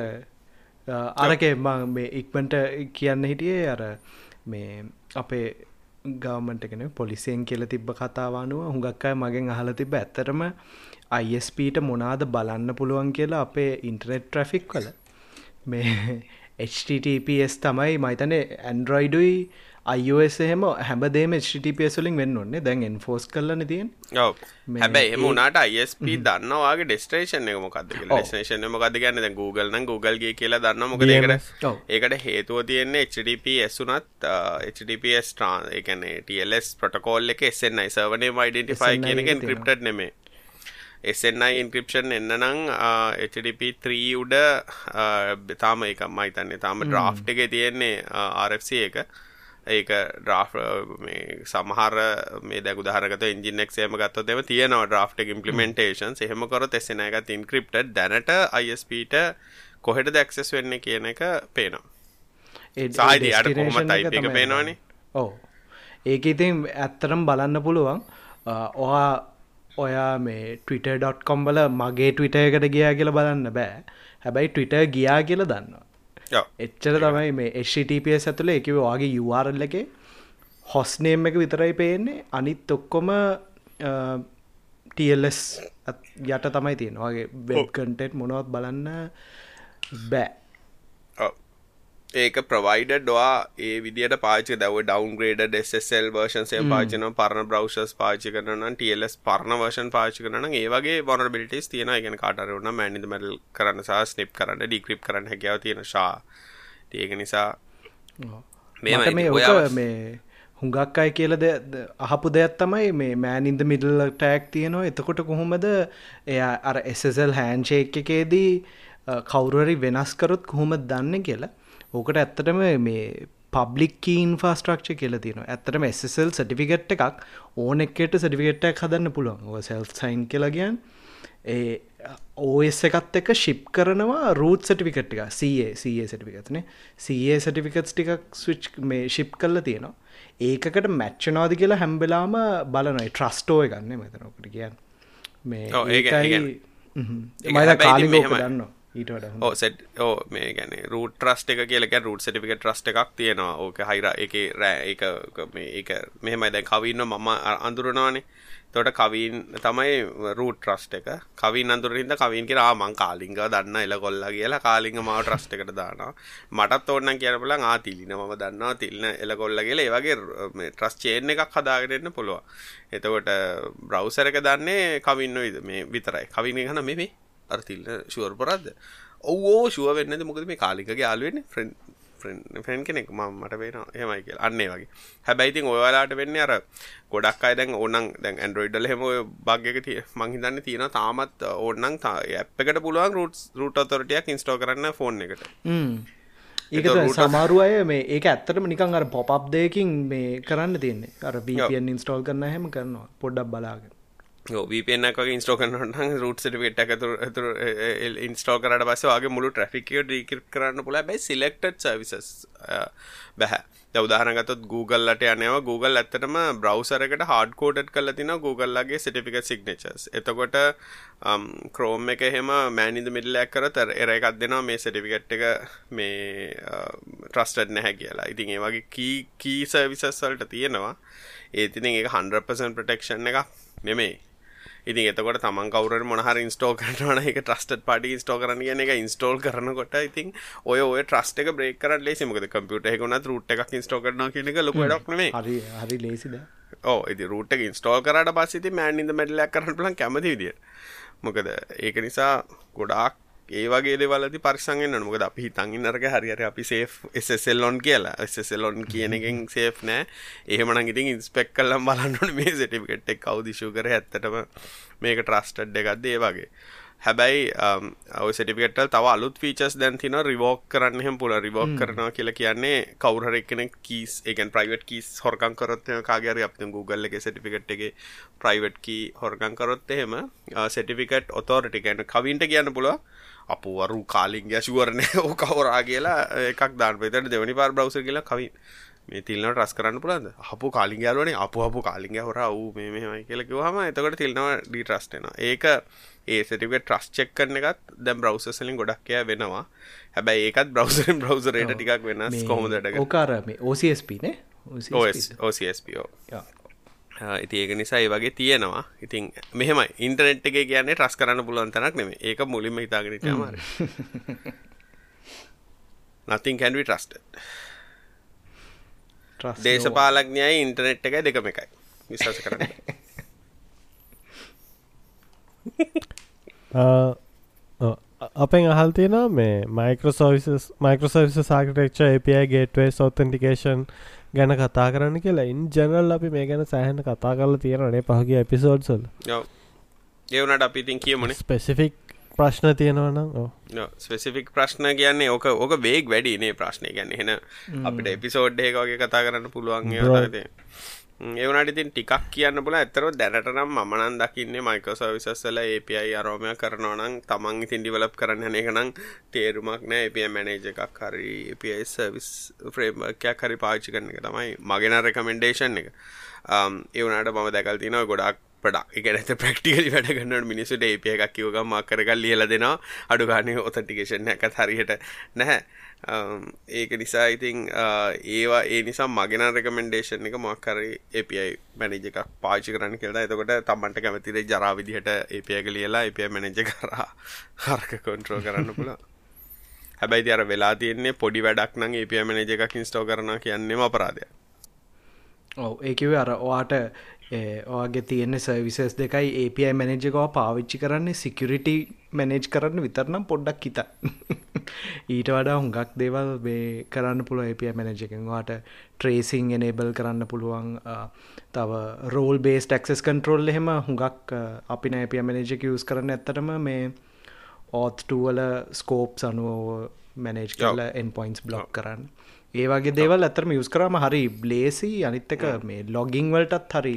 අරකේ මං මේ ඉක්මට කියන්න හිටියේ අර මේ අපේ ගවමටගෙන පොලිසියෙන් කියල තිබ්බ කතාවානුව හුඟක් අය මගෙන් අහල තිබ ඇත්තරම අයිස්පීට මොනාද බලන්න පුළුවන් කියලා අපේ ඉන්ටනෙට් ට්‍රෆික් කල මේ HTTPS තමයි මයිතන ඇන්ඩරොයිඩුයි අයිස් එහෙම හැබදේම වලින් වෙන්න ඔන්නේ දැන් එන්ෆෝස් කරලන තියෙන් හැබැයි එම උනාට ISP දන්නවාගේ ඩෙස්ටේෂන් එක. ඩෙස්ටේෂන් එක මොකක්ද කියන්නේ? දැන් Google නම් Googleගේ කියලා දන්න මොකද ඒකට. ඒකට හේතුව තියෙන්නේ HTTPS උනත් HTTPS ට්‍රාන් කියන්නේ TLS ප්‍රොටෝකෝල් එක SNI server name identify SNI කියන එක එක encrypted නෙමෙයි. SNI encryption එන්න නම් HTTP3 උඩ තාම ඒක මම හිතන්නේ තාම draft එකේ තියෙන්නේ RFC එක ඒක ඩ්‍රාෆ් මේ සමහර මේ දැක උදාහරණගත එන්ජින් එක්ස් එහෙම ගත්තොත් එහෙම තියෙනවා ඩ්‍රාෆ්ට් එක ඉම්ප්ලිමන්ටේෂන්ස් එහෙම කරොත් SNI එකත් encrypted දැනට ISP ට කොහෙටද ඇක්සස් වෙන්නේ කියන එක පේනවා. අර කොහොමත් destination type එක පේනවනේ. ඔව්. ඒක ඉතින් ඇත්තරම් බලන්න පුළුවන්. අ, ඔයා මේ ටවිට.කොම් බල මගේ ටවිට එකට ගියා කියලා බලන්න බෑ. හැබැයි ටවිට ගියා කියලා දන්නවා එච්චර තමයි මේ HTTPS ඇතුළ එකව වගේ URL එක හොස්නේම් එක විතරයි පේන්නේ. අනිත් ඔක්කොම TLS යට තමයි තියෙන වගේ වෙබ් කටෙට් මොනවත් බලන්න බෑ. ඒක ප්‍රවයිඩ ඩවා ඒ විදිට පාචි දව ඩවන්ග්‍රේඩ SSL වර්ෂන්සේ පාචන පරණ බ්‍රවෂස් පාචි කරන ටල්ස් පරණ වර්ෂන් පාචි කරන ඒවගේ බොනබිලිටස් තියෙන ගෙන කාටරුන මැනිද මැල් කරන්න සහ ස්නිප් කරන්න ඩික්‍රිප් කරන්න හැකව තියෙන ශා. ඒක නිසා මේ ඕක ඔයා- මේ හුඟක් අය කියල අහපු දෙයක් තමයි මේ මෑනින්ද මිඩල් ටෑක් තියෙනවා. එතකොට කොහොමද? එයා අර SSL හැන්ෂේක් එකේදී කවුරරි වෙනස්කරොත් කොහොම දන්න කියලා ඕකට ඇත්තටම මේ පබ්ලික් ඉන්ෆාස්ට්‍රක්ෂ කියල තියෙන ඇත්තටම SSL සටිෆිකට් එකක් ඕන එකට සටිෆිකට්ටක් හදන්න පුළුවන්. සෙල් සයින් කියලගියන් ඒ ඕස් එකත් එක ශිප් කරනවා රූට් සටිෆිකට් එක සේ සේ සටිෆිකත්නේ සේ සටිෆිකට්ස් ටිකක් ස්විච් මේ ශිප් කල්ල තියෙනවා. ඒකට මැච්චනවාද කියලා හැම්බෙලාම බලනයි ට්‍රස්ටෝ ගන්න මෙතනකට කියන්න. මේ හැබැයි ඉතින් කාලිගෝක මෙහෙමයි. දන්න ඊට වඩා ඕ සෙට් ඕ මේ ගැන රූට ට්‍රස්ට එක කියලක රුට සටික ට්‍රස්ට එකක් තියෙනවා. ඕක හයිර එක රෑ එක මේ එක මෙහෙමයි. දැන් කවන්න මම අඳුරනවානේ. තොට කවීන් තමයි රූට ට්‍රස්ට එක. කවින් අඳුරින්ද කවින් කියලා මං කාලිංග දන්න එල කොල්ලා කියලා කාලිංග මාව ට්‍රස්ට එකට දානවා. මටත් ඕන්න කියනපල ආ තිලින මම දන්නවා තිල්න එල කොල්ල කියලා. ඒවගේ ට්‍රස් චේන එකක් හදාගෙනන්න පුළුව එතකොට බ්‍රවසර එක දන්නේ කවින්න විද මේ විතරයි. කවින හන මෙමේ අර තිල්න ශුවර් පරද්ද ඔවෝ ශුව වෙන්නද මොකද මේ කාලිකගේ යාලුවෙන්නේ ෆ්‍රෙන්් ෆ්‍රෙන්් කෙනෙක්. ම මට වෙන හෙමයි කියල. අන්නේ වගේ. හැබැයිතින් ඔයාලාට වෙන්න අර ගොඩක් අයි දැන් ඕනන් දැන් ඇන්ඩරෝයිඩල් හෙම බග්ගක මංහිතන්න තියෙන තාමත් ඕන්නන් එකට පුළුවන් රුට් රුට අතොරටයක් ඉන්ස්ටෝ කරන්න ෆෝන් එකට. ඒක සමාරු අය මේ ඒක ඇත්තටම නිකන් අර පොප් දෙයකින් මේ කරන්න තියන්නේ. අර බිපියන් ඉන්ස්ටෝල් කරන්න හැම කරනවා. පොඩ්ඩක් බලාගෙන VPN එකක් වගේ ඉන්ස්ටෝල් කරනකොට නම් root certificate එක ඇතුළු ඇතුළු ඉන්ස්ටෝල් කරාට පස්සේ ඔයාගේ මුළු traffic එක decrypt කරන්න පුළුවන් හැබැයි selected services බෑ දැන් උදාහරණ ගත්තොත් Google ලට යනවා Google ඇත්තටම browser එකට hard coded කරලා තිනවා Google ලගේ certificate signatures. එතකොට Chrome එක එහෙම man in the middle එක කරත් error එකක් දෙනවා මේ certificate එක මේ trusted නැහැ කියලා. ඉතින් ඒ වගේ key key services වලට තියෙනවා. ඒත් ඉතින් ඒක 100% protection එකක් ඉතින් එතකොට තමන් කවුරුහරි මොන හරි ඉන්ස්ටෝල් කරනවා නම් ඒක ට්‍රස්ටඩ් පාටි ඉන්ස්ටෝල් කරන්න කියන්නේ ඒක ඉන්ස්ටෝල් කරනකොට ඉතින් ඔය ඔය ට්‍රස්ට් එක බ්‍රේක් කරන්න ලේසි මොකද කම්පියුටර් එකක උනත් රූට් එකක් ඉන්ස්ටෝල් කරනවා කියන එක ලොකු වැඩක් නෙමෙයි. හරි ලේසිද ඔව් ඉතින් රූට් එක ඉන්ස්ටෝල් කරාට පස්සේ ඉතින් මෑන් ඉන් ද මෙඩල් එකක් කරන්න පුළුවන් කැමති විදියට. මොකද ඒක නිසා ගොඩාක් ඒ වගේ වෙන්න ඕනේ. මොකද අපි හිතන් ඉන්න අරක හරි හරි අපි SSL on කියලා. On කියන එකෙන් සේෆ් නෑ. එහෙමනම් ඉතින් ඉන්ස්පෙක්ට් කරලා බලන්න ඕනේ මේ සර්ටිෆිකේට් එක ඉෂුව කරේ ඇත්තටම මේක ට්‍රස්ටඩ් එකක්ද ඒ වගේ. හැබැයි ඔය සටිකට තව අලුත් ෆීචස් දැන් තින රිවෝක් කරන්න හෙම පුල රිවෝක් කරනවා කියලා කියන්නේ කවුරහර එකන කීස් එකන් ප්‍රයිවට් කීස් හොරකං කරොත් කාගර අප Google එක සටිෆිකට් එක ප්‍රයිවට් කී හොරකං කරොත් එහෙම සටිෆිකට් ඔතෝරටි ගැන කවින්ට කියන්න පුළුව අපුවරු කාලින් ගැශුවරණය ඕ කවරා කියලා එකක් දාන්න පෙතට දෙවනි පාර බ්‍රවස කියලා කවින් මේ තිල්නට රස් කරන්න පුළන්ද අපපු කාලින් ගලවනේ අප අපපු කාලින් හොර වූ මේ මෙමයි කියලකිව හම එතකට තිල්නවා ඩී ට්‍රස්ටෙන ඒක ඒ සටික ට්‍රස් චෙක් කරන එකත් දැම් බ්‍රවසලින් ගොඩක්කය වෙනවා. හැබැයි ඒකත් බ්‍රවසරෙන් බ්‍රවසරයට ටිකක් වෙනස් කොහොමදට ඕකාර මේ OCSP නේ? OCSPෝ ඉති ඒක නිසා ඒ වගේ තියෙනවා. ඉතින් මෙහෙමයි. ඉන්ටනෙට් එක කියන්නේ ට්‍රස් කරන්න පුළුවන් තැනක් නෙමේ ඒක මුලින්ම හිතාගෙන තියමාර nothing can be trusted. දේශපාලඥයයි ඉන්ටනෙට් එකයි දෙකම එකයි. විශ්වාස කරන්න. අපෙන් අහල් තියෙනවා මේ මයිකෝසෝවිස් මයිකෝසර්විස සාකටෙක්ච API ගේට්වේ සෝතන්ටිකේෂන් ගැන කතා කරන්න කියලා. ඉන් ජනල් අපි මේ ගැන සෑහන කතා කරලා තියෙනනේ පහගේ එපිසෝඩ්සල් ඒවනට අපිතින් කියමන. ස්පෙසිෆික් ප්‍රශ්න තියෙනවනම් ස්පෙසිෆික් ප්‍රශ්න කියන්නේ ඕක ඕක වේක් වැඩිනේ ප්‍රශ්නය ගැන්න හෙන අපිට එපිසෝඩ් එක වගේ කතා කරන්න පුළුවන් ඒවනට ඉතින් ටිකක් කියන්න පුල ඇතරව දැනට නම් මනන් දකින්නේ මයිකෝසවිසස්සල API අරෝමය කරනවනම් තමන් ඉතින් ඩිවලප් කරන්න එකනම් තේරුමක් නෑ. API මැනේජ එකක් හරි API සවිස් ෆ්‍රේම්කයක් හරි පාච්චි කරන එක තමයි මගෙන රෙකමෙන්ඩේෂන් එක. Um, ඒවනට මම දැකල් තිනව ගොඩක් පඩක් එක ඇත ප්‍රක්ටිකලි වැඩ ගන්නට මිනිසුට ඒපිය එකක් කිවග මක්කරකල් ලියල දෙනවා. අඩුගානය ඔතටිකේෂන් එකත් හරියට නැහැ. Um, ඒක නිසා ඉතිං uh, ඒවා ඒ නිසා මගෙන රෙකමෙන්ඩේෂන් එක මක්කරි API මැනිජ එකක් පාචි කරන්න කියලා. එතකොට තමන්ට කැමතිද ජරා විදිහට APයක ලියලා API මැනජ කරා හරක කොන්ට්‍රෝ කරන්න පුළා හැබැයි අර වෙලා තියන්නේ පොඩි වැඩක් නම් API මැනජ එකක් ඉන්ස්ටෝ කරන කියන්නේම අපරාධය ඔව ඒකිව අර ඔයාට ඔගේ තියෙන සර්විසස් දෙකයි API මැනජකවා පාවිච්චි කරන්නේ සිකරිටි මැනේජ් කරන්න විතරනම් පොඩ්ඩක් හිත ඊට වඩා හුඟක් දේවල් කරන්න පුළුව API මැනජකෙන් වාට ට්‍රේසිං එනේබල් කරන්න පුළුවන් තව රෝල් බේස් ටක්සස් කන්ට්‍රෝල් එහෙම හුඟක් අපි API මැනජක යස් කරන්න ඇත්තටම මේ ඕත්ටුවල ස්කෝප් සනුව මැනේජ් කරල එන් පොයින්ස් බ්ලොක් කරන්න ඒ වගේ දේවල් ඇතරම යුස් කරම හරි බ්ලේසි අනිත්තක මේ ලොගිං වලටත් හරි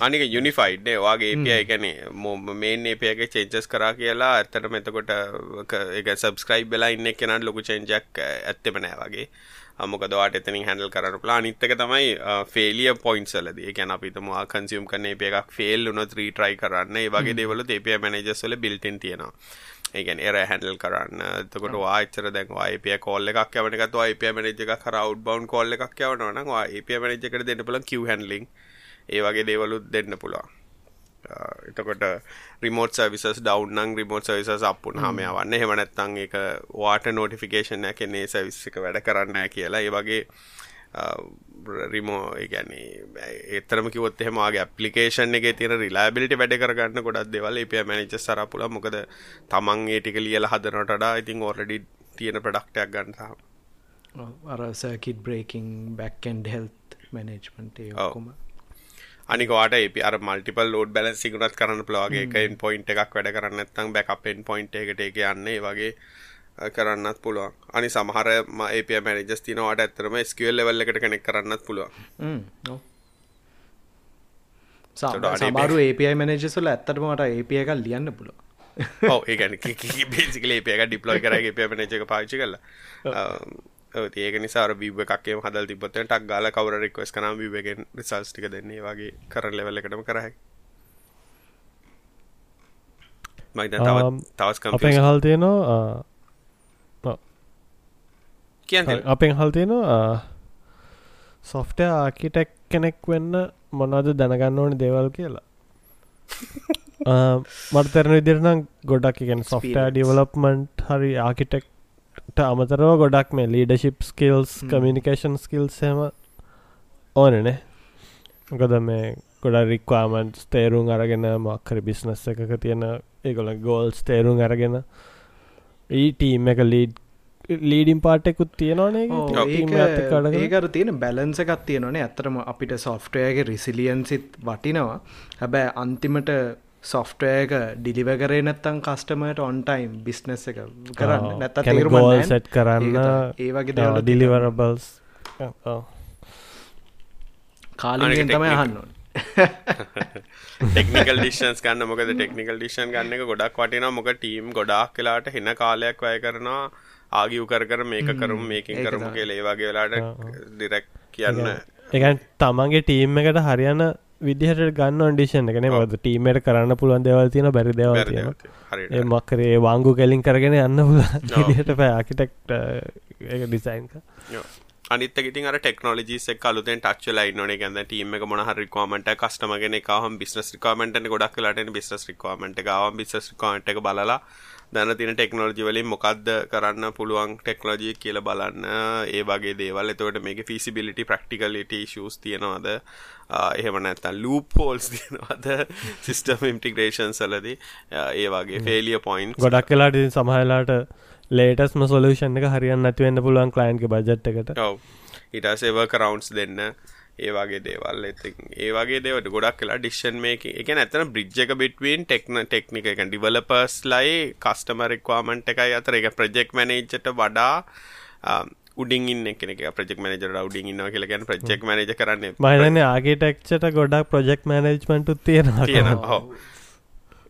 අනික යුනිෆයිඩ් වගේ පිය ගැන මේන් ඒපයක චේන්චස් කරා කියලා ඇත්තට මෙතකොට එක සබස්ක්‍රයිබ් වෙලා ඉන්න කෙනට ලොකු චෙන්ජක් ඇත්තෙම නෑ වගේ. අමොකදවාට එතනින් හැඩල් කරන ප්ලා නිත්තක තමයි ෆේලිය පොයින්සලද ගැන අපිතම කන්සියම් කන ඒ එකක් ෆෙල් උන ත්‍රී ට්‍රයි කරන්න. ඒ වගේ දෙවල ඒපය මනජස්වල බිල්ටන් තියෙනවා ඒගැන එර හැඩල් කරන්න. තකොට වාචර දැන් යිප කොල්ල එකක් යවනකත් යිප මනජ එක කරව් බවන් කොල්ල එකක් යවනවන ඒප මනජකට දෙන්න පුල කිව හැන්ලිින් ඒ වගේ දේවලුත් දෙන්න පුළුවන්. එතකොට රිමෝට් සවිසස් ඩවන්නන් රිමෝට් සවිසස් අපපුන් හම. යවන්න. හෙමනැත්තන් එක වාට නෝටිෆිකේෂන් ඇකනේ සවිස්සික වැඩ කරන්න කියලා. ඒ වගේ රිමෝ ගැන එතරම කිවොත් එහෙමගේ පපලිකේෂන් එක තින රිලාබිලිට වැඩ කරගන්න ගොඩක් දෙවල් එපිය මැනිච සරපුල මොකද තමන් ඒටික ලියල හදනටඩා ඉතින් ඕරඩි තියෙන ප්‍රඩක්ටයක් ගන්නතාව අරසකිට බ්‍රේකින් බැක්කන්ඩ හෙල්ත් මැනේජ්මන්ට ඔකුම අනිකවාට ඒ අර මල්ටිපල් ලෝඩ් බැලන් සිගුණත් කරන්න ප්ලාගේ එකයින් පොයින්ට එකක් වැඩ කරන්න ඇත්තම් බැකපෙන් පොයින්ට එකට එක යන්නේ. වගේ කරන්නත් පුළුවන්. අනි සමහර ඒප මැනිජස් තිනවාට ඇත්තරම ස්කවල් ලෙවල් එකට කෙනෙක් කරන්නත් පුළුවන්. සමාරු API මනජසල ඇත්තටමට API එකක් ලියන්න පුලො ඔව ඒගැන බේසිකල එක ඩිප්ලොයි කරගේ පමනච එක පාචි කල ඒක නිසා බිබ එකක්ේ හදල් තිබොත ටක් ගාල කවර රික්වස් කනම් බිබගෙන් රිසල්ස් ටික දෙන්නේ. වගේ කර ලෙවල එකටම කරයි තවස් අපෙන් හල් තියනවා කිය අපෙන් හල් තියනවා සොෆ්ට ආකිටෙක් කෙනෙක් වෙන්න මොනද දැනගන්න ඕනි දේවල් කියලා. මර්තරන විදිරනම් ගොඩක් එකෙන් සොෆ්ට ඩිවලප්මන්ට් හරි ආකිටෙක්ට අමතරව ගොඩක් මේ ලීඩශිප් ස්කිල්ස් කමිනිිකේෂන් ස්කිල්සම ඕනනේ ගොද මේ ගොඩ රික්වාමන්ට් තේරුම් අරගෙන මක්කර බිස්නස් එකක තියෙන ඒගොල ගෝල්ස් තේරුම් අරගෙන ඊටීම් එක ලීඩ් ලීඩිම් පාටෙකුත් තියෙනවානේ ඒකර තියෙන බැලන්ස එකත් තියෙනනේ ඇතරම අපිට සොෆ්ටයගේ රිසිලියන්සිත් වටිනවා. හැබැ අන්තිමට සොෆ්ටයක ඩිලිව කරේ නැත්තං කස්ටමට ඔන්ටයිම් බිස්නස් එක කරන්න. නැත ගෝල් සැට් කරන්න? ඒවගේ දව ඩිලිවරබල්ස් කාලගෙන් තමයි අහන්න ටෙක්නිකල් ඩිෂන්ස් ගන්න. මොකද ටෙක්නිකල් ඩිෂන් ගන්න එක ගොඩක් වටින මොක ටීම් ගොඩක් කලාට හෙන කාලයක් වැය කරනවා ආගිව් කර කර මේක කරුම් මේකින් කරමු කියල ඒවාගේ වෙලාට ඩිරෙක් කියන්න. එකන් තමන්ගේ ටීම් එකට හරියන්න විදිහට ගන්න ඩිෂන් එකන මද ටීමට කරන්න පුළුවන් දෙවල් තියෙන බැරි දෙවල් තියෙන මක්කරේ වාංගු කෙලින් කරගෙන යන්න පුල දිහට පෑ ආකිටෙක්ට එක ඩිසයින්ක අනිත් ඉතින් අර ටෙක්නෝලජිස් එක්ක අලුතෙන් ටච් වෙලා ඉන්නෝනේ කියන්නේ ටීම් එක මොන හරි රික්වයර්මන්ට් එක කස්ටමර් කෙනෙක් ආවම බිස්නස් රික්වයර්මන්ට් එක ගොඩක් වෙලාට එන බිස්නස් රික්වයර්මන්ට් එක. ආවම බිස්නස් රික්වයර්මන්ට් එක බලලා දැන තින ටෙක්නෝජි වලින් මොකක්ද කරන්න පුළුවන් ටෙක්නෝජී කියල බලන්න. ඒ වගේ දේවල්. එතවට මේක ෆිසිබිලිටි ප්‍රක්ටිකලිට ශස් තියෙනවාද? එහෙම නැත්තන් ලූප හෝල්ස් තියෙනවාද සිිස්ටම් ඉන්ටිග්‍රේෂන් සලද ඒ වගේ ෆේලිය පොයින්් ගොඩක් කලාට සමහලාට ලේටස්ම සොලූෂන් එක හරියන්න නැතිවෙන්න පුළුවන් කලයින්ගේ බජට් එකට. ඉටස් ඒව කරවන්ස් දෙන්න ඒ වගේ දේවල්. ඉතින් ඒ වගේ දේවට ගොඩක් කලා ඩික්ෂන් මේක එක ඇතන බ්‍රිජ් එක බිට්වීන් ටෙක්න ටෙක්නික එක ඩිවලපර්ස් ලයි කස්ටමරික්වාමන්ට් එකයි අතර. එක ප්‍රජෙක් මනේජ්ට වඩා උඩින් ඉන්න කෙනෙක. ප්‍රජෙක් මනජර උඩින් ඉන්න කියලගැන ප්‍රජෙක් මනජ කරන්න. මහිතන ආගේටෙක්ෂට ගොඩක් ප්‍රජෙක් මනජ්මන්ට් තියෙන තියෙන හෝ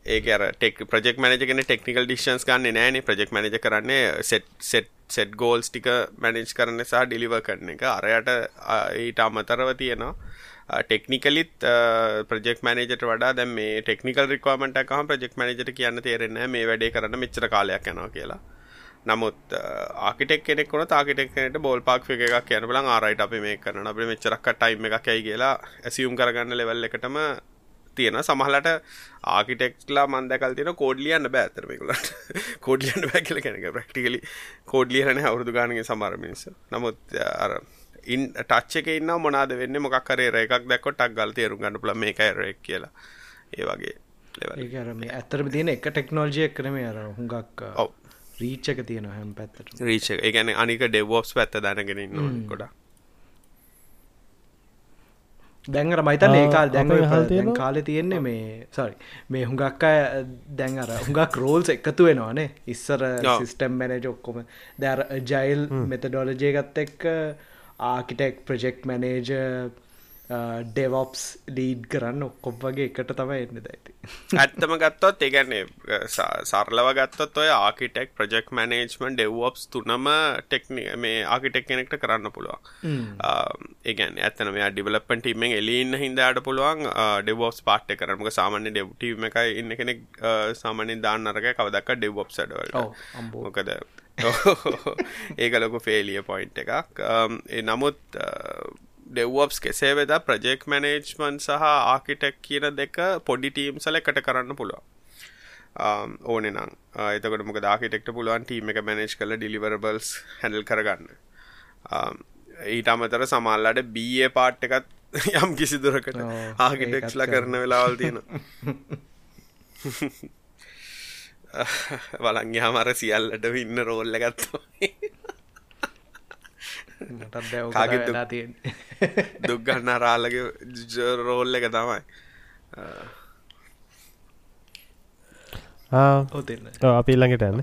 ඒක ටෙක් ප්‍රජෙක් මනජගෙන ටෙක්නිකල් ඩිෂන්ස් ගන්න නෑන. ප්‍රජෙක් මනජ කරන්නේ සෙට් සෙට් සෙට් ගෝල්ස් ටික මැනේජ් කරන්න සහ ඩිලිව කරන එක. අරයට ඊට අමතරව තියෙනවා ටෙක්නිකලිත් ප්‍රජෙක් මනජට වඩා දැ මේ ටෙක්නිකල් රිකවමට එකහම ප්‍රජෙක් මනජට කියන්න තේරෙන්න මේ වැඩේ කරන්න මෙච්චර කාලයක් යනවා කියලා. නමුත් ආකිටෙක් කෙනෙක් කොන තාකිටෙක්නට බෝල් පාක් එකක් කියන බල ආරයිට අපි මේ කරන අපේ මෙච්චරක් ටයිම් එකක් ඇයි? කියලා ඇසියුම් කරගන්න ලෙවල් එකටම තියෙන සමහලට ආකිටෙක්ලා මන්දකල් තියෙන කෝඩ්ලියන්න බෑතරමකුලට කෝඩ්ලියන්න බෑ කියල කෙනක ප්‍රක්ටිකලි කෝඩ්ලියරන අවුරදු ගානගේ සමර මිනිස නමුත් අර ඉන් ටච්ච එක ඉන්න මොනාද වෙන්න? මොක්කරේ රේකක් දැක්කො ටක් ගල් තේරු ගන්න පුල මේකයි රෙක් කියලා. ඒ වගේ ඒරම ඇතරම තියෙන එක ටෙක්නෝජිය කරම අර හුඟක් ඔව. රීච්චක තියෙන හැම් පැත්තට රීච ඒගැන අනික ඩෙවෝස් පැත්ත දැනගෙන ඉන්න ගොඩා දැන්ර මයිතන් ඒකාල් දැන් කාලෙ තියෙන්නේ මේ සරි මේ හුඟක් අය දැන් අර හුඟක් රෝල්ස් එකතු වෙනවානේ ඉස්සර සිිස්ටම් මැනජ ඔක්කොම. දැර ජයිල් මෙතඩෝලජය ගත්ත එක්ක ආකිටෙක් ප්‍රජෙක්් මැනේජ ඩෙවොප්ස් ලීඩ් කරන්න ඔක්කොබ් වගේ එකට තම එන්න දැති ඇත්තම ගත්තොත් ඒගැන්නේ සරලව ගත්තොත් ඔය ආකිටෙක් ප්‍රජෙක්් මනේජ්මන් ඩෙව්ෝප්ස් තුනම ටෙක්නි මේ ආකිටෙක් කෙනෙක්ට කරන්න පුළුවන්. ඒගැන් ඇතන මේ ඩිවලපන් ටීමෙන් එලින්න හින්දාට පුළුවන් ඩෙවෝස් පාට්ට කරමක සාමාන්‍ය ඩෙව්ටීම එකයි ඉන්න කෙනෙක් සාමානින් දාන්න අරක කවදක් ඩෙව්ෝප් සඩවල් මොකද ඒක ලොකු ෆේලිය පොයින්් එකක්. නමුත් ඩෙව්වප්ස් කෙසේ වෙද ප්‍රජෙක් මනේජ්මන් සහ ආකිටෙක් කියන දෙක පොඩි ටීම් සල එකට කරන්න පුළුව ඕන නම්. එතකට මොක දාකිටෙක්ට පුළුවන් ටීම එක මැනේජ් කල ඩිලිවරබල්ස් හැඩල් කරගන්න. ඊට අමතර සමල්ලට බිය පාට් එකත් යම් කිසි දුරකට ආකිටෙක්ස්ල කරන වෙලාවල් තියෙන වලන්ගේ හමර සියල්ලට ඉන්න රෝල්ල ගත්තා කාගෙ තියෙන් දුක්ගන්න රාලගේ රෝල්ල එක තමයි. අපි ළඟට ඇන්න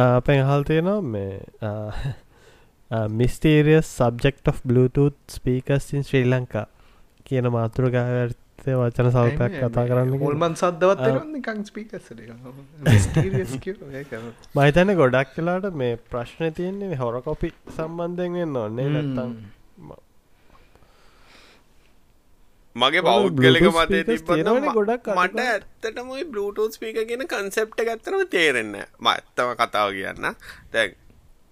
අපෙන් හල් තියෙනවා මේ මිස්ටේරියස් සබ්ෙක්් of Bluetooth ස්පීකස්සින් ශ්‍රී ලංකා කියන මාතෘගාව ඒ වචන සල්පයක් කතා කරන්න කං ස්පීකස් මහිතන ගොඩක් කලාට මේ ප්‍රශ්න තියෙන්නේ හොර කොපි සම්බන්ධයෙන් වෙන්න ඔන්නේ නැත්තම් මගේ පෞද්ගලික තියෙනවනේ නම් ගොඩක් මට. ඇත්තටම බලුටස් පීක ගෙන කන්සෙප්ට ගත්තරම තේරෙන්න ම ඇත්තම කතාව කියන්න. දැන්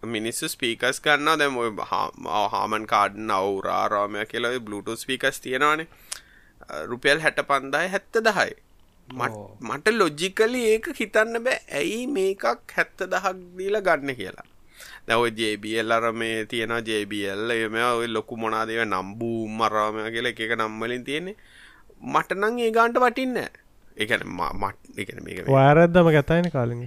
මිනිස්සු ස්පීකස් ගන්න දැම හාමන් කාඩන් අවුරාරාමය කියලා බලුටස් පීකස් තියෙනවානේ රුපියල් හැට පන්දාය හැත්ත දහයි. මට ලොජිකලි ඒක හිතන්න බෑ. ඇයි මේකක් හැත්ත දහක් දීලා ගන්න කියලා? දැව ජේබල් අර මේ තියෙන ජේබල් එම ඔය ලොකු මොනාදව නම්බූ මරාමය කියලා එක එක නම්වලින් තියෙන්නේ. මට නං ඒ ගාන්ට වටින්න එකන මට මේක වාරද්දම කතයින කාලිග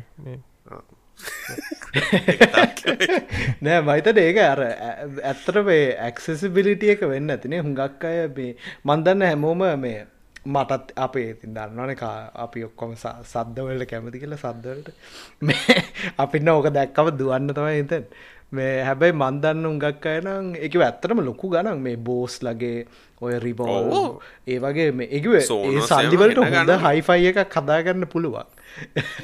නෑ මයිතට ඒක අර ඇ- ඇත්තට මේ ඇක්සෙසිබිලිටිය එක වෙන්න ඇතිනේ. හුඟක් අය මේ මන්දන්න හැමෝම මේ මටත් අපේ ඉතින් දන්නවන අපි ඔක්කොම ස- සද්දවලට කැමති කියලා සද්දවලට. මේ අපින්න ඕක දැක්කම දුවන්න තමයි හිතන් මේ හැබැයි මන්දන්න උඟක් අයනම් එක ඇත්තටම ලොකු ගනන් මේ බෝස් ලගේ ඔය ඔව්. ඒ වගේ එකව ඒ සල්ලිවලට හොඳ. හයිෆයි එක කදාගන්න පුළුවන්.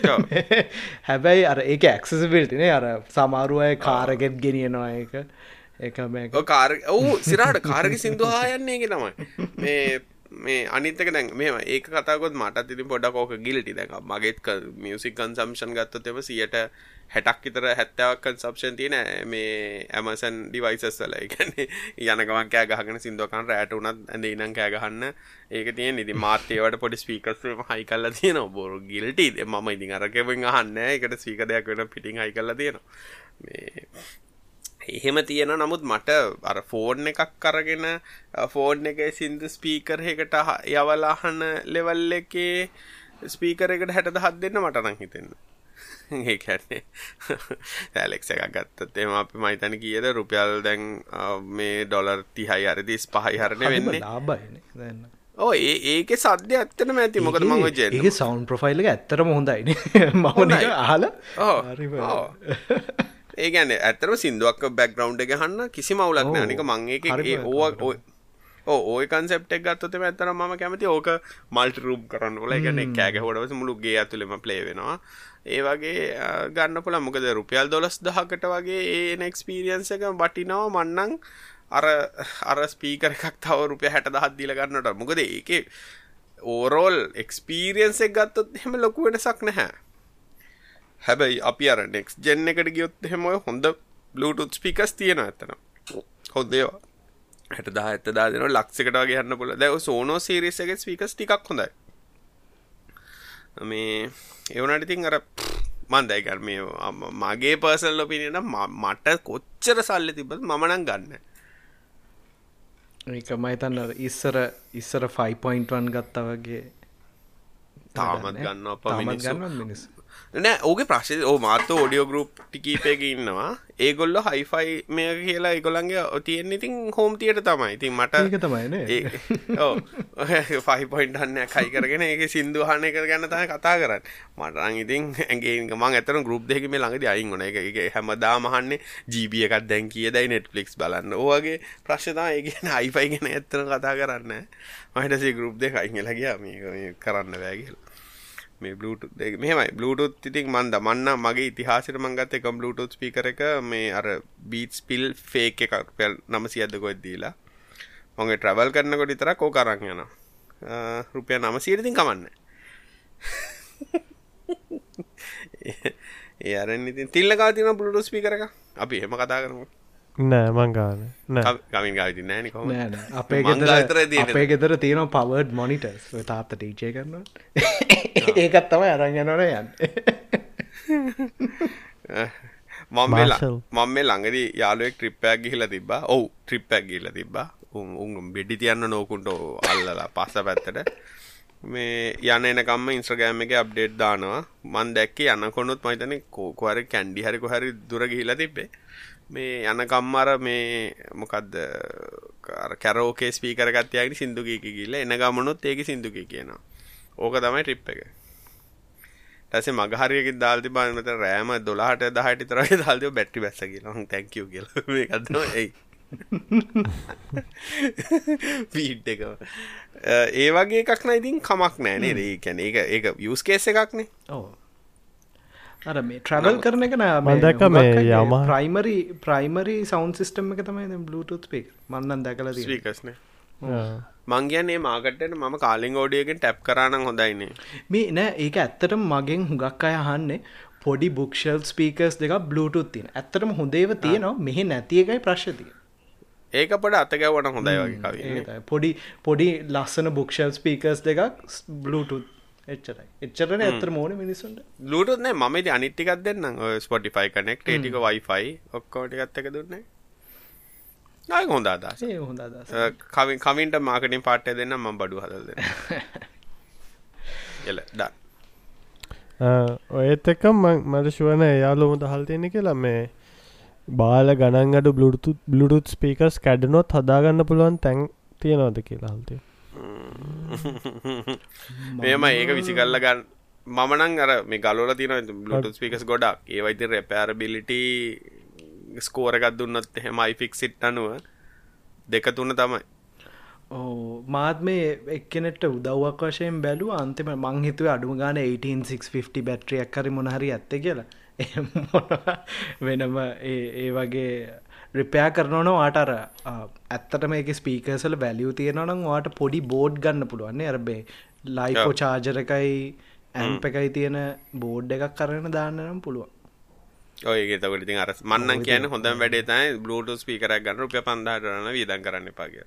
හැබැයි අර ඒක ඇක්සසිබිල්ටිනේ අර සමාරුවය කාරගෙත් ගෙනියනවා එක එක මේ කාර ඔවු සිරාට කාරග සිින්දුහා යන්නේ එක තමයි මේ මේ අනිතක දැන් මෙම ඒක කතාකොත් මට ඉතින් පොඩක් ඕක ගිල්ටි දැක මගේත් මියසික් කන්සම්ෂන් ගත්තොතෙම සියට හැටක් විතර හැත්තාවක් කන්සප්ෂන් තියෙන මේ ඇමසන් ඩිවයිසස් වල. එකන්නේ යනකමන් කෑ ගහගෙන සිින්දුවකන් රෑට උනත් ඇඳ ඉනම් කෑ ගහන්න. ඒක තිය නිදි මාතයවට පොඩි ස්පීකස් හයි කල්ල තියෙන බොරු ගිල්ටි මම ඉතින් අරකෙවෙන් අහන්න එකට සීක දෙයක් වෙන පිටිං හයි කල්ල තියෙනවා. මේ එහෙම තියෙන නමුත් මට අර ෆෝර්න් එකක් කරගෙන ෆෝර්න් එක සිින්දු ස්පීකර් එකට යවලාහන්න ලෙවල් එකේ ස්පීකර එකට හැට දහත් දෙන්න මටනං හිතෙන්න ඒකැන්නේ ඇලෙක් එකක් ගත්තත් එම අපි මයිතන කියද? රුපියල් දැන් මේ ඩොලර් තිහයි අරදිස් පහයි හරණ වෙන්නේ ලාබයින දන්න ඕ ඒ ඒක සද්‍ය ඇත්තන ඇති. මොකද මං ජ ඒ සෞන්් ප්‍රොෆයිල් එක ඇත්තරම හොඳයින. මහන. අහල ඕ ඒගැන ඇතරම සිින්දුවක් බැක්ග්‍රවන්් එක හන්න කිසි මවුලක්. නික මංඒක ඕ ඕය කන්සෙප්ටක් ගත්තොතම ඇතර ම කැමති ඕක මල්ට රූම් කරන්න ල ගැන කෑග හොඩවස මුළුගේ ඇතුළෙම ප්ලේ වෙනවා. ඒ වගේ ගන්න පුළ මොකද රුපියල් දොලස් දහකට වගේ ඒ එක්ස්පීරියන්ස එක බටිනවා මන්නං අර අර ස්පීකර එකක් තව රුපය හැට දහත් දීල ගන්නට මොකද ඒක ඕරෝල් එක්ස්පීරියන්ස එක ගත්තොත් හෙම ලොකු වෙනසක් නැහැ හැබැයි අපි අර නෙක්ස් ජෙන්න එකට ගියොත් හෙමොය හොඳ බ්ලුටුත් ස්පිකස් තියෙන ඇතන හොදේවා හැට දා ඇත දා දෙන ලක්සකට වගේ හන්න පුල දැව සෝනෝ සිරිස එක ස්පිකස් ටිකක් හොඳයි. මේ එවනට ඉතින් අර මන්දයිකර මේ අම- මගේ පර්සල් ලොපිනට මට කොච්චර සල්ලි තිබත් මමනං ගන්න ඒක මයිතන්න ඉස්සර ඉස්සර 5.1 ගත්තා වගේ. තාමත් ගන්න අප මිනිස්සු නෑ ඕගේ ප්‍රශ්ය ඕ මාත ෝඩියෝ ගරුප් ටිකීපයක ඉන්නවා. ඒගොල්ල හයිෆයි මේ කියලා ඒගොලන්ගේ තියෙන ඉතින් හෝම් තියට තමයි. ඉතින් මට තමයිනේ ෆයිපොයින්ටන්න කයි කරගෙන ඒක සිින්දුහන එක ගැන්න තහ කතා කරන්න. මටරං ඉතින් ඇගේ මං ඇතර ගරුප් දෙක මේ ළඟද අයින් වන එක එක හැමදා මහන්නේ ජීබිය එකක් දැන් කියදයි නෙට්ලික්ස් බලන්න. ඕගේ ප්‍රශ්තා ඒගෙන අයිෆයි ගෙන ඇත්තන කතා කරන්න. මහිටසේ ගරුප් දෙක අයිංගලගයා මේ කරන්න වැෑගල් මේ බලුට මෙමයි බලුටුත් ඉතින් මන්ද මන්න මගේ ඉතිහාසිර මංගත එක බලුටුත් ස්පිකර එක මේ අර බීටස් පිල් ෆේක් එකක්. පෙල් නමසි අදකොත් දීලා? මගේ ට්‍රවල් කරනකොට ඉතර කෝ කරන්න යන රුපිය නමසීරතින් කමන්න. ඒ අරන් ඉතින් තිල්ලකා තින බලුටු ස්පිකර එක අපි එහෙම කතා කරමු නෑ මංගාන නෑ කමින් ගාවිති නෑන නෑ. අපේ තියෙන්නේ. අපේ ගෙදර තියෙන පවර්ඩ් මොනිටර්ස් තාත්ත ටීචය කරනවා ඒකත් තමයි අරන් යනවන යන්න මම. මම මේ ළඟදී යාළුවෙක් ට්‍රිප්පයක් ගිහිලා තිබ්බා. ඔව් ට්‍රිප්පයක් ගිහිලා තිබ්බා. උන් බෙඩි තියන්න නෝකුන්ට අල්ලලා පස්ස පැත්තට. මේ යන එනකම්ම ඉන්ස්ට්‍රග්‍රෑම් එකේ අප්ඩේට් දානවා. මම දැක්කේ යනකොනුත් මම හිතන්නේ කෝ හරි කැන්ඩි හරි කොහරි දුර ගිහිලා තිබ්බේ. මේ යනකම් අර මේ මොකද්ද අර කැරෝකේ ස්පීකර් එකක් තියාගෙන සින්දු කී කී ගිහලා එන ගමනොත් ඒකේ සින්දු කී කියනවා. ඕක තමයි ට්‍රිප් එක. ටසේ මගහරියක දාල්ති බානත රෑම දොලාට දහට තරයි දාල්තිව බැට්ටි බැස්ස කියලා. තැංකව කියල. ගත්න ඇයි පීට් එක ඒ වගේ එකක් නයි ඉතින් කමක් නෑනේ ඒ කැන එක ඒක යස්කේස එකක්නේ. ඕ අර මේ ට්‍රවල් කරන එක මම දැක්ක මේ Yamaha- primary primary sound system එක තමයි බluetooth පික් මන්නන් දැකල ස්වීකස්නේ මං කියන්නේ මාකටට මම කාලින් ෝඩියගෙන් ටැප් කරන්න හොඳයිනේ මේ නෑ ඒක ඇත්තටම මගෙන් හුඟක් අය අහන්නේ පොඩි බුක්ෂල් ස්පීකර්ස් දෙක බluetooth තින ඇත්තටම හොඳේව තියෙනවා මෙහි නැති එකයි ප්‍රශ්තිය ඒක පට අතගැවන හොඳයි වගේ පොඩි පොඩි ලස්සන බුක්ෂල් ස්පීකර්ස් දෙකක් බluetooth එච්චරයි. එච්චරන ඇත්තර මෝන මිනිසුන්ට ලුටුත් නෑ මම ඉතින් අනිත් ටිකක් දෙන්නම්. ඔය ස්පොටිෆයි කනෙක්ට් ඒ ටික වයිෆයි ඔක්කොම ටිකත් එක දුන්නේ. ආයි හොඳ අදහස ඒ හොඳ. කවින් කවින්ට මාර්කටින් පාට්ටය දෙන්න මම බඩු හදල් දෙන්න එල ඩන් ඔයත් එක මට ශුවන යාලොම දහල් තියෙන කියලා. මේ බාල ගණන්ගඩ බ්ලුටු බ්ලුටුත් ස්පීකස් කැඩනොත් හදාගන්න පුළුවන් තැන් තියෙනවද කියලා හල්තේ මෙම ඒක විසිකල්ල ගන්න. මමනං අර මේ ගලෝල තින බ්ලුටු ස්පිකස් ගොඩක්. ඒවයිති රැපෑරබිලිට ස්කෝරකත් දුන්නත් හෙම අයිෆික් සිට් අනුව දෙක තුන්න තමයි. ඕ මාත් මේ එක්කනෙට උදව්වක් වශයෙන් බැලූ අන්තිම මංහිතුව අඩුම ගාන 1850 බැට්‍රියක් කරි මොනහරි ඇත්ත කියලා. මොනවා වෙනම ඒ ඒ වගේ රිපයා කරනවන වාටර ඇත්තටම එක ස්පීකසල වැලියු තියෙනනම් වාට පොඩි බෝඩ් ගන්න පුළුවන්නේ අරබේ ලයිකෝ චාජරකයි ඇම්ප එකයි තියෙන බෝඩ් එකක් කරන දාන්නනම් පුළුවන්. ඔයගේ තකට ඉතින් අර මන්න කියන හොඳ වැඩේ තයි බ්ලෝට ස්පීකරක් ගන්න රුපිය පන්දාටරන විදන් කරන්න පාග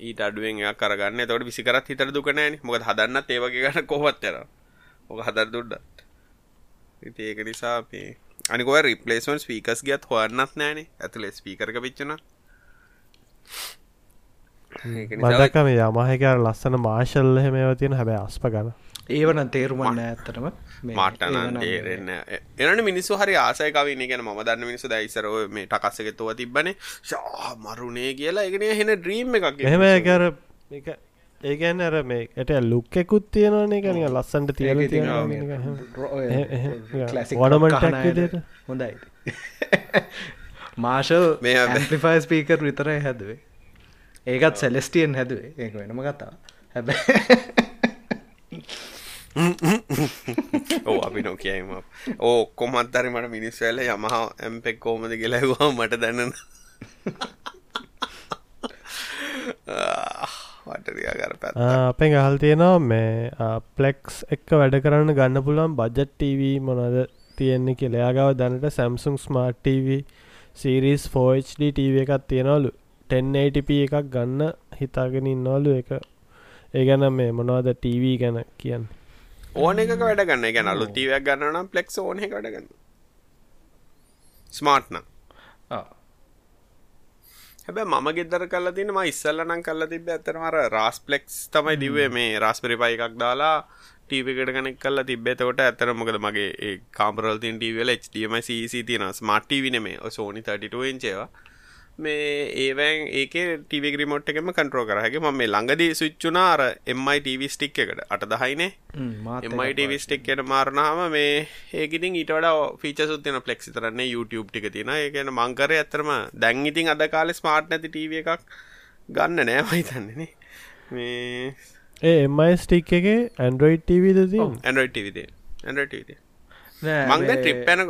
ඊට අඩුවෙන් කරගන්න තොට විසිකරත් හිතර දුකනෑන මොකද හදන්නත් ඒවගේ ගන්න කොහොත්තර ඕක හදර දුඩ්ඩත් ඉති ඒක නිසා අපේ අනිකො රිපලේස්මන් ස්පීකස් ගත් හොන්නත් නෑනේ ඇතුලේ ස්පීකරක පිච්චන මදක මේ යමහකර ලස්සන මාශල්ල හෙමව තියෙන හැබැ අස්ප ගන ඒවන තේරුමන්න ඇත්තටම. මටන ඒරෙන්න එනට මිනිස්සු හරි ආසයකවන ගැන ම දන්න මිනිසු දැයිසරෝ මේ ටකස්සකෙතුව තිබන ශා මරුණේ කියලා. එකන හෙන ඩ්‍රීම් එකක් එහෙම කර ඒගැන්න අර මේ එට ලුක්කෙකුත් තියෙනවනේ. කනික ලස්සන්ට තියෙන වනමට හොඳයි. මාශල් මේ ඇම්පිෆයි ස්පීකර් විතරයි හැදුවේ. ඒකත් සැලෙස්ටියන් හැදුවේ. ඒක වෙනම කතා හැබැ ඕ අපි නො කියයිම ඕ කොමත්තරි මට මිනිස් වැල යමහා ඇම්පෙක් කෝමද කියලවා මට දැන්නන වටරියාගර පැත් අපෙන් අහල් තියෙනවා මේ පලෙක්ස් එක්ක වැඩ කරන්න ගන්න පුළුවන් බජට් TV මොනද තියෙන්නේ කෙලයාගාව දැනට Samsung smart TV series 4HD TV එකක් තියෙනවලු. 1080p එකක් ගන්න හිතාගෙන ඉන්නවලු එක ඒ ගැන මේ මොනවද TV ගැන කියන්න? ඕන එක වැඩ ගන්න. ගැන අලු තීවයක් ගන්න නම් පලෙක්ස් ඕන එකට ගන්න. ස්මාර්ට්න හැබැ මම ගෙදර කල තින ම ඉස්සල්ලනම් කල්ල තිබ ඇතරමර රාස් පලෙක්ස් තමයි දිවේ මේ රාස්පරිපයි එකක් දාලා ටීවකට කනෙක් කල්ල තිබෙතකොට ඇතර මොකද මගේ කාමරල් තින් ටීවල HDMI CC තියෙන ස්මර්ට්ටී නේ සෝනි 32 ඉංචේවා මේ ඒවැන් ඒක ටිවි ග්‍රිමෝට් එකම කන්ට්‍රෝ කරහගේ ම මේ ළඟදී සුච්චුනාර MITV ස්ටික් එකට. අට දහයිනේ. MITV ස්ටික් එට මාරණාම මේ ඒකිතින් ඊට වඩා ෆීච සුත්තින පලෙක්සි තරන්නේ YouTube ටික තින ඒකන මංකර ඇතරම දැන් ඉතින් අද කාලෙ ස්මාර්ට් නැති ටව එකක් ගන්න නෑ මහිතන්නේනේ මේ ඒ එමයි ස්ටික් එක ඇන්ඩරෝයිඩ් TVද ඇන්ඩරෝයිඩ් ටවිද ඇන්ඩරෝයිඩ් මංද ට්‍රිප්පැන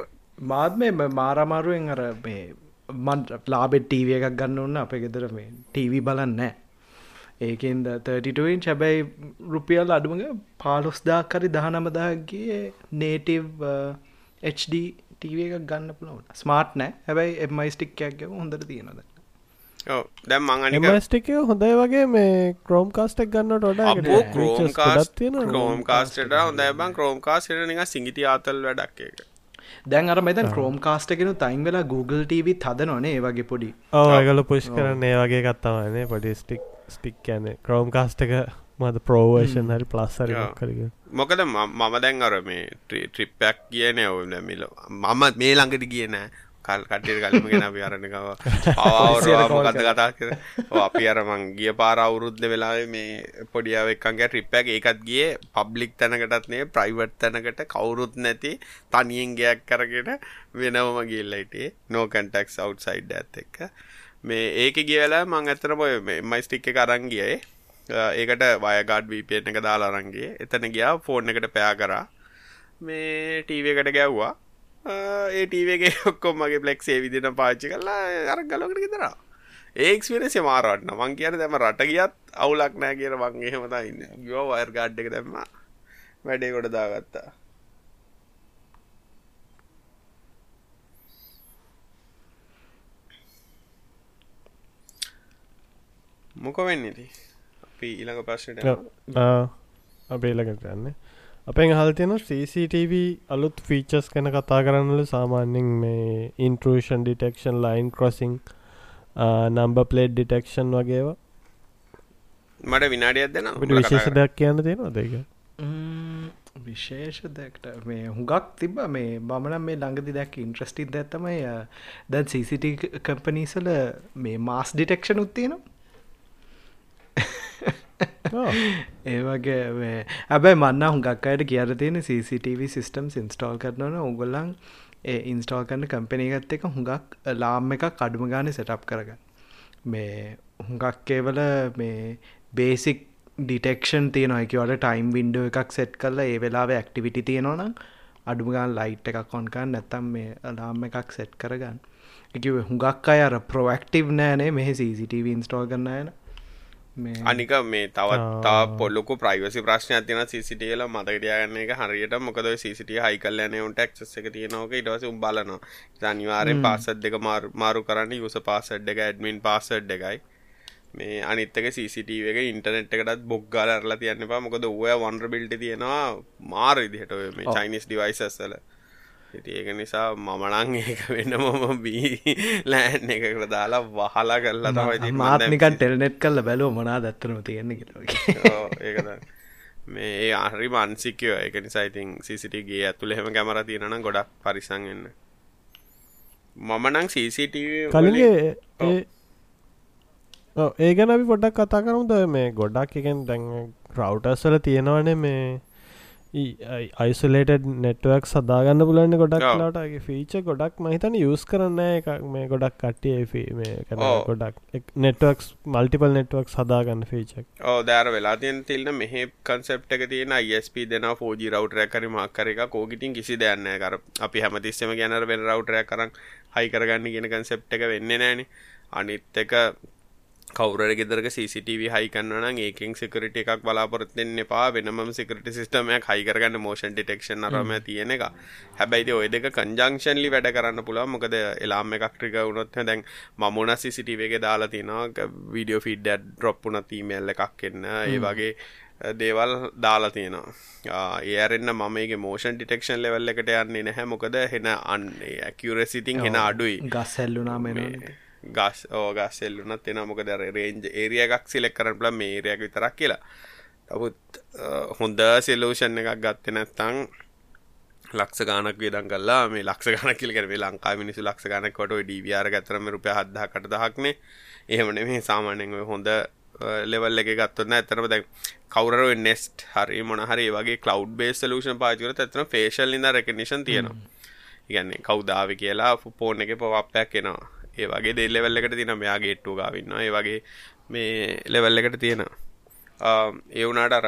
මාත් මේ මාරමාරුවෙන් අර මේ මන් ලාබෙත් ටීව එකක් ගන්න ඔන්න අප ගෙදර මේ ටීවී බලන්න ඒකෙන්ද 32ඉන් හැබැයි රුපියල් අඩුමග පාලොස්දාකරි දහනමදාගේ නේටව් HD ටීව එකක් ගන්න පුළවන. ස්මාර්ට් නෑ. හැබැයි එමයි ස්ටික්කයක් හොඳට තියෙනද දැම් මං අනික මස්ටික හොඳයි වගේ මේ ක්‍රෝම් කාස්ටක් ගන්නට අපෝ ොඩ ක්‍රෝම් කාස්ට හොඳ බන් ක්‍රෝම් කාස්ට නික සිංගිති ආතල් වැඩක් එක දැන් අර මෙතන් ක්‍රෝම් කාස්ටකෙනු තයින් වෙලා Google TV තද නොනේ ඒ වගේ පොඩි. ඕගල පුෂ් කරන්න ඒ වගේ කත්තවනේ පොඩි ස්ටික් ස්ටික් කියන ක්‍රෝම් කාස්ටක මද ප්‍රෝවර්ෂන් හරි ප්ලස්සර කරග මොකද මම දැන් අර මේ ට්‍රිප්පයක් කියන ඔවුල මිල මම මේ ළඟට කියන කල් කට්ටියට කලින්ම ගෙන අපි අරනකව පවවර මොකක්ද කතා කර ඔව් අපි අර මං ගිය පාර අවුරුද්ද වෙලාවේ මේ පොඩියාව එක්කන්ගේ ට්‍රිප් එක ඒකත් ගියේ පබ්ලික් තැනකටත් නේ ප්‍රයිවට් තැනකට. කවුරුත් නැති තනියෙන් ගයක් කරගෙන වෙනවම ගිහිල්ලා හිටියේ. No contacts outside that එක්ක. මේ ඒක ගිය වෙලාවේ මං ඇත්තටම ඔය මේ ස්ටික් එක අරන් ගියේ. ඒකට වයගාඩ් VPN එක දාලා අරන් ගියේ. එතන ගියා ෆෝන් එකට පෑ කරා. මේ ටීව එකට ගැව්වා ඒ ටීවගේ ඔක්කොම් මගේ ප්ලෙක් ඒ විදින පාච්චි කරලා අර ගලොකට ගෙතරා ඒක්ස් වෙන සමාරන්න මං කියන දැම රට ගියත් අවුලක් නෑ කියර මං එහෙමතා ඉන්න. ගෝ වයර් ගාඩ් එක දැම්ම. වැඩේ කොට දාගත්තා. මොක වෙන්නේති අපි ඊළඟ ප්‍රශ්නට අපේ ඊළඟට යන්නේ අපෙන් හල් තියෙන CCTV අලුත් ෆීචස් කැන කතා කරන්නල සාමාන්‍යෙන් මේ intrusion detection line crossing number plate detection වගේවා මට විනාඩියක් දෙන විශේෂ දෙයක් කියන්න තියෙනවා දෙක විශේෂ දැක්ට මේ හුඟක් තිබ මේ බමනම් මේ ළඟදි දැක් ඉන්ට්‍රස්ටික් දැත්තමයි දැන් සිසිට කම්පනීසල මේ මාස් ඩිටෙක්ෂන් උත්තියනවා Oh. ඒවගේ ඇබැයි මන්න හුඟක් අයට කියර තියෙන CCTV සිිස්ටම් ඉන්ස්ටෝල් කරනවන උගොල්ලන් ඒ ඉන්ස්ටෝල් කරන කම්පනීගත් එක හුඟක් ලාම් එක කඩුම ගාන සටප් කරගන්න. මේ හුඟක් කේවල මේ බේසික් ඩිටෙක්ෂන් තියනොයකවට ටයිම් වින්ඩෝ එකක් සෙට් කරලා ඒ වෙලාව ඇක්ටිවිටි තියෙනවනම් අඩුමගන් ලයිට් එකක් කොන්කන් නැත්තම් මේ ලාම් එකක් සෙට් කරගන්න. එක හුඟක් අය අර ප්‍රොවක්ටිව් නෑනේ මෙහ CCTV ඉන්ස්ටෝල් කරන්නයන අනික මේ තවත් පොල්ලොක ප්‍රයිවසි ප්‍රශ්නයක් තින සිසිටල මතකටයගන්න එක හරියට මොකද සිට හයි කල්ලන උන්ට ක්ස් එක තියෙනවක ඉටවස උම් බලන ජනිවාරෙන් පාසත් දෙක මාරු කරන්න යුස පාසඩ් එක ඇඩමින් පාසඩ් එකයි. මේ අනිත්තක සිසිටව එක ඉන්ටනෙට් එකටත් බොග්ගාල අරලා තියන්න පා මොකද ඔය වන්ඩ බිල්ට තියෙනවා. මාර ඉදිහට මේ චයිනිස් ඩිවයිසස්සල ඒක නිසා මමනං ඒක වෙන්න මොම බී ලෑන් එකකට දාලා වහලා කරලා තමයි මාත්නිකන් ටෙල්නෙට් කල්ල බැලෝ මොනා දත්තරම තියෙන ඒකද මේ අහරි මන්සිකයෝ. එක නිසා ඉතින් සිසිටගේ ඇතුළ එහෙම කැමර තියෙනන ගොඩක් පරිසංගන්න මමනං CCTV කලින්ගේ ඒ ගැන අපි පොඩක් කතා කරුද මේ ගොඩක් එකෙන් දැන් රවටස්සල තියෙනවනේ මේ අයිසලේට නෙටවක් සදාගන්න පුලන්න ගොඩක් ලාටගේ ෆීච ගොඩක් මහිතන යස් කරන්න එක මේ ගොඩක් කට්ටිය ගොඩක් නෙටවක්ස් මල්ටිපල් නෙටවක් සදාගන්න ෆීචක් ඕ දෑර වෙලා තියන් තිල්න්න මෙහ කන්සප් එක තියෙන අයිස්ප දෙන ෝජි රවටරය කරි මක්කර එක කෝගිටින් කිසි දෙයන්න කර අපි හැමතිස්සම ගැනර වෙන රවටරය කරන්න හයි කරගන්න ගෙන කන්සප් එක වෙන්න නෑන අනිත් එක කවුර ගෙදරක CCTV හයි කන්නන ඒකින් සිකරට එකක් බලාපොරත්වෙන්න එපා. වෙනම සිකට සිස්ටමයක් හයිකරගන්න මෝෂන් ඩිටෙක්ෂන් අරම තියෙන එක. හැබැයිති ඔය දෙක කංජංක්ෂන්ලි වැඩ කරන්න පුළුව මොකද එලාම එකක්ට්‍රික වුණොත් දැන් මමුණ සිසිටවගේ දාලා තියෙනවා වීඩියෝ ෆිඩ් ඩ්‍රොප්පුන තීමල්ල එකක් එන්න. ඒ වගේ දේවල් දාලා තියෙනවා ඒරෙන්න්න මමගේ මෝෂන් ඩිටෙක්ෂන් ලෙවල් එකට යන්නේ නැහැ. මොකද හෙන අන්නේ ඇකියරසිතින් හෙන අඩුයි. ගස්සැල්ලුනා මෙ ගස් ඕගස් එල්ලුනත් එන මොක දර රේන්ජ ඒරිය එකක් සිලෙක් කරන බල මේරයක් විතරක් කියලා. තමුත් හොඳ සෙලූෂන් එකක් ගත්ත නැත්තං ලක්ෂ ගානක් වේදන් කල්ලා මේ ලක්ෂ ගන කිල්කර ලංකා මිනිසු ලක්ෂ ගනක් කොට ඩිවියාර ගතරම රුපය හදදා කට දහක්නේ එහෙමන මේ සාමානෙන් හොඳ ලෙවල් එක ගත්වන්න ඇතරම දැ කවර නෙස්ට හරි මොනහරි වගේ කලව් බේස් ලූෂන් පාචකර ඇතන ෆේශල් ඉද රැකනිෂන් තියෙනවා. ඉගන්නේ කවදාව කියලා ෆෝන් එක පවප්පයක් එනවා ඒ වගේ දෙල් ලෙවල් එකට තින මෙයා ගේට්ටු ගාවන්න ඒ වගේ මේ ලෙවල් එකට තියෙනවා. ඒ වුනාට අර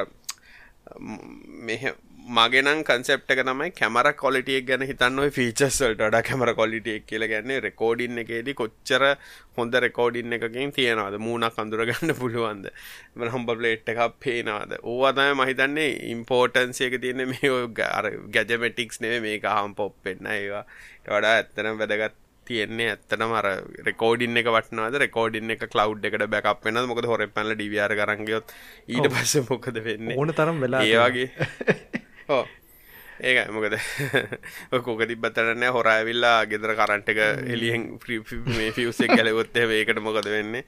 මෙහ මගෙනම් කන්සෙප්ට එක තමයි කැමර කොලිටියක් ගැන හිතන්න ෆීචස්වල්ට ඩ කැමර කොලිටියක් කියල ගැන්නේ රෙකෝඩින් එකේදී කොච්චර හොඳ රෙකෝඩින් එකකින් තියෙනවාද? මූුණක් අඳුරගන්න පුළුවන්ද? හම්බ ප්ලේට් එකක් පේනවාද? ඕවාතම මහිතන්නේ ඉම්පෝටන්සියක තියන්න මේ ගැජමටික්ස් නේ මේක හම් පොප්පෙන්න්න ඒවා. වඩා ඇත්තනම් වැදගත් තියෙන්නේ ඇත්තනම අර රෙකෝඩින් එක වටනවාද? රෙකෝඩින් එක කලව් එකට බැකක් වෙන මොකද හොර පැල ඩිවියාර කරගයොත් ඊට පස්ස මොකද වෙන්න? ඕන තරම් වෙලා ඒවාගේ ඕ ඒක මොකද? කොක තිබත්තරන්න හොරඇවිල්ලා ගෙදර කරන්ට එක එලියෙන් මේ ෆියසේ කැලවොත්තේ ඒකට මොකද වෙන්නේ?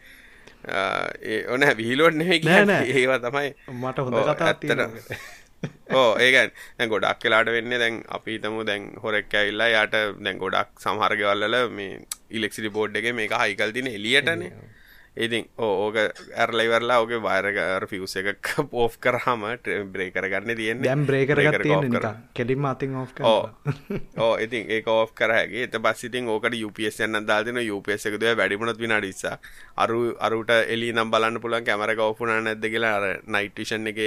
ඒ ඕන විහිලෝන්න ඒවා තමයි මට හොඳ කතා ඇත්තට ඕ ඒකන් දැන් ගොඩක් වෙලාට වෙන්නේ දැන් අපි හිතමු දැන් හොරෙක් ඇවිල්ලා යාට දැන් ගොඩක් සමහර ගෙවල් වල මේ ඉලෙක්ට්‍රිසිටි බෝඩ් එකේ මේක හයිකල් තියෙන එළියටනේ. ඉතින් ඕක ඇරලයිවරලා ඕක වයරගර ෆියස් එක පෝෆ් කරහම බ්‍රේ කරගන්න තියෙන් දැම් බ්‍රේකරගත් කෙඩිම අතින් ඕ ඕ ඉතින් ඒ කරහගේ එත බස්සිතින් ඕකට යුපස් යන්න දාතින යුපස් එකද වැඩිමුණත් විනාඩිස්සා අරු අරුට එලි නම් බලන්න පුළන් කැමර කවපුනා නැද්ද කියලා අර නයිට්ටිෂන් එක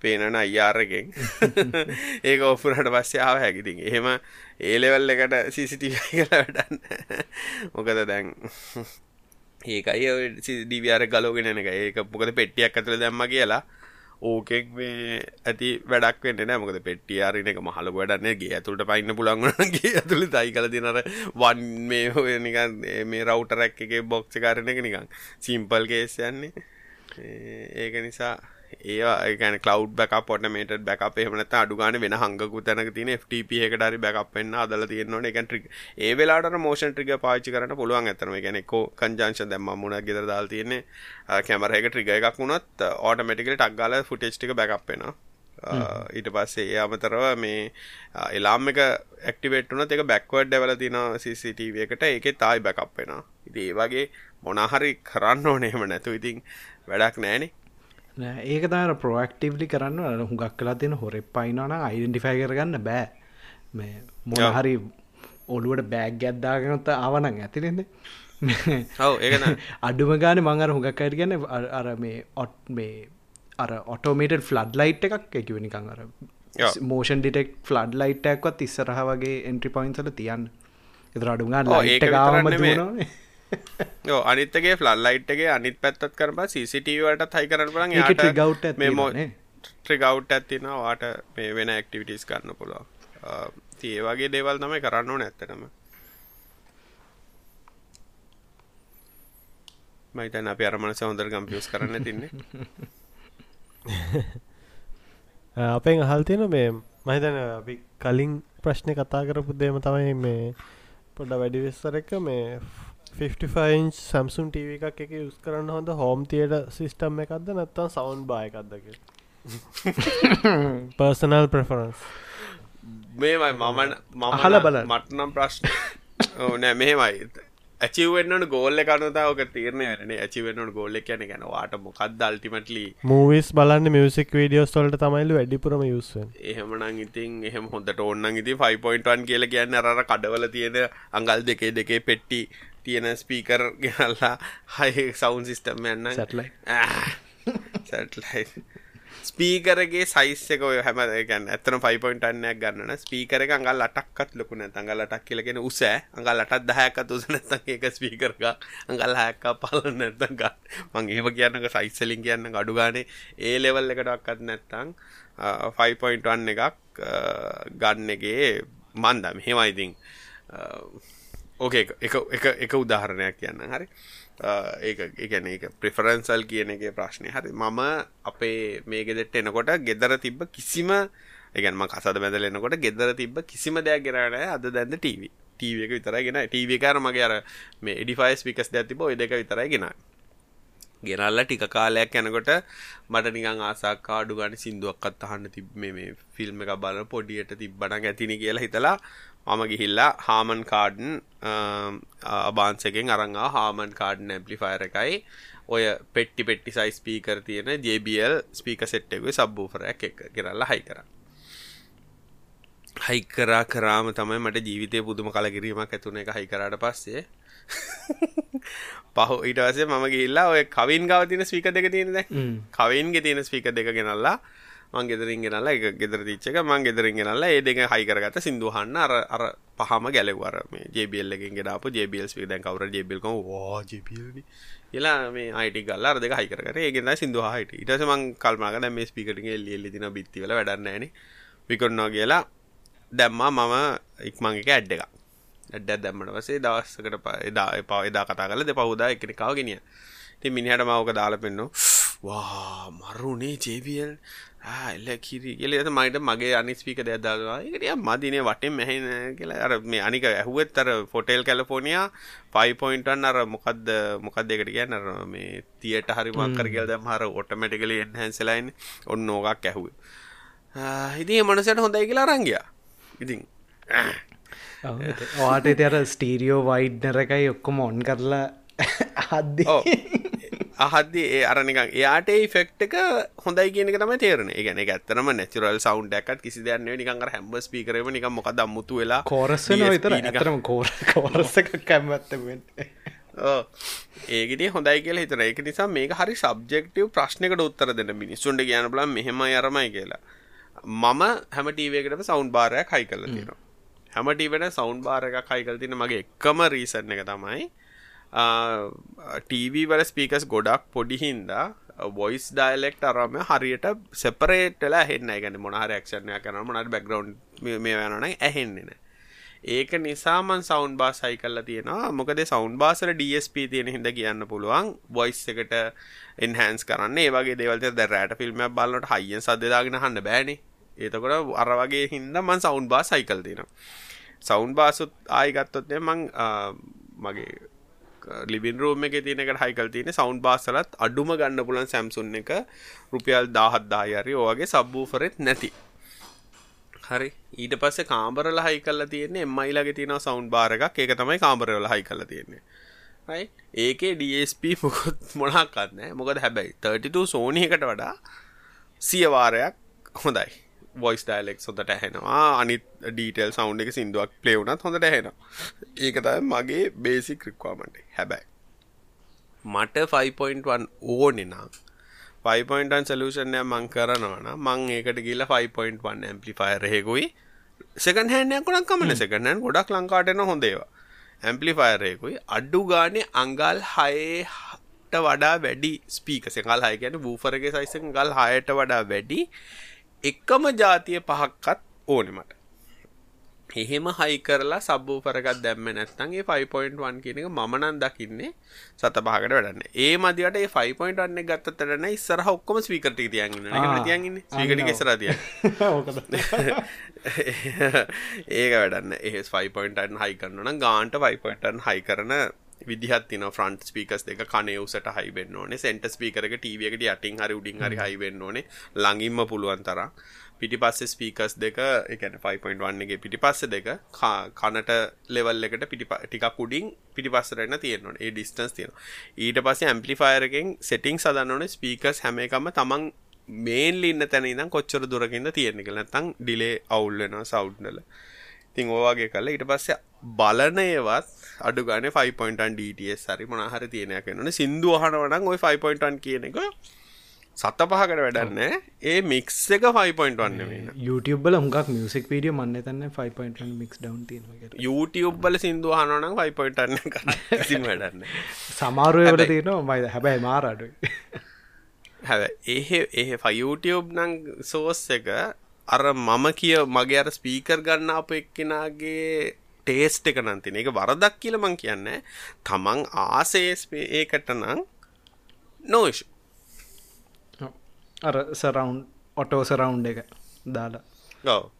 පේනන අයියාරගෙන් ඒක ඔපුරට පස්සයාව හැකිතින් එහෙම ඒලෙවල් එකට සිසිටි කලා වැඩන්න. මොකද දැන් ඒකයි ඩිවියාර ගලෝගෙන එක. ඒක මොකද පෙට්ටියක් ඇතුළ දැම්ම කියලා ඕකෙක් මේ ඇති වැඩක් වෙන්න නෑ මොකද පෙට්ටියාරන එක මහල වැඩන්නේ ගේ ඇතුළට පයින්න පුළන්ගනගේ ඇතුළි තයි කල දිනර වන් මේ හොය නිකන් මේ රවටරැක් එක බොක්්ච කාරණ එක නිකං සිම්පල් කේස් යන්නේ. ඒක නිසා ඒවා ගැන කලව් බැක පොටමේට බැක එහමනත අඩුගාන වෙන හංගකු තැනක තින FTP එකටරි බැකක් වෙන්න අදල තියෙන්නවන එක ට්‍රික් ඒ වෙලාට මෝෂන් ට්‍රික පාචි කරන පුළුවන් ඇතරම ගැනෙකෝ කංජංශ දැම්ම මුණ ගෙදර දාල් තියන්නේ කැමර එක ට්‍රිග එකක් වුණොත් ඕටමටිකල් ටක්ගල ෆුටේස්ටික බැකප්පෙන ඊට පස්සේ ඒ අමතරව මේ එලාම් එක ඇක්ටිවේට්න එක බැක්වඩ් ඩවල තින CCTV එකට. ඒක තායි බැකප්පෙන ඉති ඒ වගේ මොනහරි කරන්න ඕනේම නැතු ඉතින් වැඩක් නෑනේ ඒක තර ප්‍රෝක්ටිවලි කරන්න හුඟක් කලා තියෙන හොරෙ පයිනන අයිඩෙන්ටිෆයි කරගන්න බෑ. මේ මොනහරි ඔළුවට බෑග් ගැද්දාගනත ආවනං ඇතිරෙද අඩුම ගාන මංගර හුඟක් අයට ගැන අර මේ ඔට් මේ අර ඔටෝමේට ෆ්ලඩ් ලයිට් එකක් එකවනිකං අර මෝෂන් ඩිටෙක් ෆ්ලඩ් ලයිට්ටක්වත් ඉස්සරහ වගේ එන්ට්‍රි පොයින්සල තියන්න. එත අඩුගා ලයිට ගාම යෝ අනිත්තගේ ෆ්ලල් ලයිට්ගේ අනිත් පැත්තත් කරම සිසිටවට හයි කරන පලන් ගව් මෙම ට්‍රිගව් ඇතින වාට මේ වෙන ඇක්ටිවිටස් කරන්න පුළුව තිය වගේ දේවල් තමයි කරන්න ඕන ඇත්තටම. මයිතන් අපි අරමනස හොඳර ගම්පියස් කරන්න තින්නේ. අපෙන් අහල් තියෙන මේ මහිතන අපි කලින් ප්‍රශ්නය කතා කරපු දේම තමයි මේ පොඩ වැඩිවෙස්සර එක මේ 55 සම්සුන් ටව එකක් එක යුස් කරන්න හොඳ හෝම් තියට සිිස්ටම් එකක්ද නැත්තම් සවන්් බායකක්දක පර්සනල් ප්‍රෆරන්ස් මේමයි මමන් මහල බල මටනම් ප්‍රශ්න ඕනෑ මෙහෙමයි ඇචිවෙන්නට ගෝල්ල කනතාවක තීරණය වන ඇචිවෙන්නට ගෝල්ල කියන ගැන වාට මොකක්ද අල්ටිමටලි මූවිස් බලන්න මියසික් වීඩියෝස් වලට තමයිලු වැඩිපුරම යුස්වෙන් එහෙමනං ඉතින් එහෙම හොඳට ඔන්නන් ඉති 5.1 කියල කියන්න අර කඩවල තියෙන අඟල් දෙකේ දෙකේ පෙට්ටි තියෙන ස්පීකර් ගෙනල්ලා හයි සවුන් සිිස්ටම් යන්න සැටලයි සැටලයි ස්පීකරගේ සයිස්සක ඔය හැම ගැන් ඇතන පයිපොයින්ටන්නයක් ගන්න ස්පීකර අඟල් අටක්කත් ලොකුන තඟල් අටක් කියලගෙන උසෑ අඟල් අටත් දහයකත් උස නැතන් ඒක ස්පීකරක අඟල් හැක්කා පල නැත්තන් ගත් මං ඒම කියන්නක සයිස්සලින් කියන්න අඩුගානේ ඒ ලෙවල් එකටක්කත් නැත්තං 5.1 එකක් ගන්නගේ මන්දම් හෙමයිඉතින් ඕකේ එක එක එක උදාහරණයක් කියන්න හරි? ඒක එකන එක ප්‍රිෆරන්සල් කියන එක ප්‍රශ්නය හරි? මම අපේ මේ ගෙදෙට එනකොට ගෙදර තිබ්බ කිසිම එකන්ම කසද බැදල එනකොට ගෙදර තිබ්බ කිසිම දෙයක් ගෙනට අද දැන්ද ටීව ටීව එක විතරගෙන ටීව කර මගේ අර මේ එඩිෆයිස් පිකස් දැතිබ ඔය දෙක විතරයි ගෙන ගෙනල්ල ටික කාලයක් යනකොට මට නිකං ආසාකාඩු ගනි සිින්දුවක්කත් අහන්න තිබ මේ ෆිල්ම් එක බල පොඩියට තිබ්බන ඇතිනි කියලා හිතලා මම ගිහිල්ලා හාමන් කාඩන් අබාන්සකෙන් අරංගා හාමන් කාඩන් ඇම්පලිෆයර එකයි. ඔය පෙට්ටි පෙට්ටි සයි ස්පීකර තියෙන ජBL ස්පීක සෙට්ටෙකුයි සබ්බූෆරයක් එක කරල්ලා හයි කර. හයි කරා කරාම තමයි මට ජීවිතය පුදුම කලකිරීමක් ඇතුන එක හයි කරට පස්සේ. පහ ඉටවසේ මම ගිල්ලා ඔය කවින් ගව තින ස්පික දෙක තියෙනද කවින්ගේ තියෙන ස්පික දෙක ගෙනල්ලා මං ගෙදරින් ගෙනල්ලා එක ගෙදර තිච්ච එක මං ගෙදරින් ගෙනල්ලා ඒ දෙක හයි කරගත්ත සින්දුහන්න අර අර පහම ගැලවර මේ JBL එකෙන් ගෙනාපු JBL ස්පීකර් දැන් කවුරු JBL කම වා JBL ඊලා මේ IT ගල්ලා අර දෙක හයි කරගත්තා. ඒකෙන් තමයි සින්දුව හයිට ඊට පස්සේ මං කල්පනා කරා දැන් මේ ස්පීකර් එකේ එල්ලි එල්ලි දින බිත්ති වල වැඩක් නැහැනේ විකුණනවා කියලා දැම්මා මම ඉක්මන් එක ඇඩ් එකක්. ඇඩ් එකක් දැම්මට පස්සේ දවසකට එදා එපා එදා කතා කරලා දෙපවුදා එකිනෙකාව ගෙනියා ඉතින් මිනිහට මම ඔක දාලා පෙන්නෝ. වා මරුනේ JBL එල්ල කිරි. කියල ඇත මයිට මගේ අනිස්පික දැදවා එකටිය මදිනය වටෙන් මෙහෙන කියලා. අර මේ අනික ඇහුවත් අර ෆොටෙල් කැලපෝනියා පයිපොයින්ටන් අර මොකක්ද මොකක් දෙකට කියන්න? මේ තියට හරි මක්කර කියල් දැම් හර ඔටමටිකල එන්හන්සලයින් ඔන්න නෝගක් ඇහුව. ඉතින් මනසට හොඳයි කියලා රංගිය ඉතින් වාට තර ස්ටීරියෝ වයිඩ්නර එකයි ඔක්කොම ඔන් කරලා අද්දි අහද්දි ඒ අරනික එයාට ෆෙක්් එක හොඳයි කියනක තම තේරන ගැන ඇත්තරම නැචරල් සවන්් ඩක් කිසි දන්න නිකන් හැම්බ පිකරම නික මොක දම්මුතු වෙලා කෝරස විතර ඇතරම කෝර කෝරස එකක් කැම්මත්තවෙන්න ඒගෙට හොඳයි කියලා හිතන එක නිසා මේක හරි සබ්ජෙක්ටව ප්‍රශ්නකට උත්තර දෙන්න මිනිස්සුන්ට කියන බල මෙහෙම අරමයි කියලා. මම හැම ටීවේකටම සවුන්් බාරයක් හයි කල තියෙනවා. හැමටීවට සවුන්් බාර එකක් හයි කල් තින මගේ එක්කම රීසන් එක තමයි ටීවී වල ස්පීකස් ගොඩක් පොඩිහින්දා වොයිස් ඩයිලෙක්ට අරම හරියට සෙපරේටලා හෙන්න ගැන මොනහර ක්ෂණය කරන මොනට බැග්‍රවන්් මේ වනන ඇහෙන්නෙන ඒක නිසාමන් සෞන්් බාස් සයි කල්ල තියෙනවා. මොකද සෞන්් බාසර DSP තියෙන හිද කියන්න පුළුවන් වොයිස් එකට එන්හන්ස් කරන්න. ඒවගේ දෙවල්ත දැරෑට ෆිල්ම් බලන්නට හයිියෙන් සදදාගෙන හන්න බෑනි. ඒතකොට අර වගේ හින්ද මන් සෞන්් බා සයිකල් තියෙන සෞන්් බාසුත් ආයිගත්තොත්ය මං මගේ ලිබින් රෝම එක තියනකට හයිකල් තියෙන සෞන්් බාසලත් අඩුම ගන්න පුලන් සැම්සුන් එක රුපියල් දාහත්දායරි ඕගේ සබ්බූෆරෙත් නැති. හරි. ඊට පස්සේ කාම්බරල හයි කල්ල තියෙන්නේ එම්මයිලගේ තියෙන සෞන්් බාරගක් ඒක තමයි කාම්බරවල හයි කල තියෙන්නේ. ඒකේ DSP පුකුත් මොනක්කන්න මොකද හැබැයි 32 සෝනියකට වඩා සියවාරයක් හොඳයි. වොයිස් ඩයිලෙක් හොඳට ඇහෙනවා. අනිත් ඩීටල් සෞන්් එක සිින්දුවක් පලේවුනත් හොඳට ඇහෙනවා. ඒක තයි මගේ බේසික් ක්‍රික්වාමට හැබැයි මට 5.1 ඕනෙනා 5.1 සලූෂන්ය මං කරනවන මං ඒකට ගිල 5.1 ඇම්පලිෆයරහෙකුයි සකන් හැනයකුනක් කමන සකනන් ගොඩක් ලංකාටන හොඳේවා ඇම්පලිෆයරයකුයි අඩ්ඩු ගානේ අංගල් හයට වඩා වැඩි ස්පීක සකල් හය ගැන වූෆරගේ සයිසන් ගල් හයට වඩා වැඩි එකම ජාතිය පහක්කත් ඕනෙමට එහෙම හයි කරලා සබ්බූ පරගත් දැම්ම නැත්තන්ගේ 5.1 කියනක මනන් දකින්නේ සත පහකට වැඩන්න. ඒ මදිවට 5.1 ගත්තතරන ඉස්සර ඔක්කොම ස්වීකට තියන් තියන්ගන්න ස්වීකට සරතිය ඒක වැඩන්න. ඒ 5.1 හයි කරන්න ගාන්ට 5.1 හයි කරන විදිහත් තින ෆ්‍රන්ට් ස්පිකස් දෙක කනයවසට හයිබෙන් ඕනේ. සෙන්ට ස්පිකරක ටීවකට යටින් හරි උඩින් හරි හයිබෙන් ඕනේ. ලඟින්ම පුළුවන් තරම්. පිටි පස්ස ස්පීකස් දෙක එකන 5.1 එක පිටි පස්ස දෙක කනට ලෙවල් එකට පිටි ටිකක් උඩින් පිටි පස්සරන්න තියෙනවා ඒ ඩිස්ටන්ස් තියෙනවා. ඊට පස්සේ ඇම්පලිෆයරකින් සෙටිං සදන්න ඕනේ. ස්පීකස් හැම එකම තමන් මේන්ලි ඉන්න තැන ඉඳන් කොච්චර දුරකින්ද තියෙන්නේ කියලා. නැත්නම් ඩිලේ අවුල් වෙනවා සවුන්ඩ් වල. ඉතින් ඕවාගේ කල්ලා ඊට පස්සේ බලන ඒවත් අඩු ගානේ 5.1 DTS හරි මොනවා හරි තියෙනයක් වෙනවනේ. සින්දු අහනවනම් ওই 5.1 කියන එක සත පහකට වැඩන්නේ ඒ මික්ස් එක 5.1 නෙමෙයි YouTube වල හුඟක් මියුසික් වීඩියෝ මන්නේ තන්නේ 5.1 මික්ස් ඩවුන් තියෙනවා YouTube වල සින්දු අහනවනම් 5.1 එක කිසිම වැඩක් නැහැ සමහර ඒවාට තියෙනවා මයිද හැබැයි මාර අඩුයි. හැබැයි එහෙ එහෙ YouTube නම් සෝස් එක අර මම කිය මගේ අර ස්පීකර් ගන්න අප එක්කෙනගේ ටේස්ට එක නන්තින එක වරදක් කියල මං කියන්න. තමන් ආසේස් ඒකට නං නෝෂ් අර සරවුන්් ඔටෝ සරවුන්් එක දාලා. ඔව.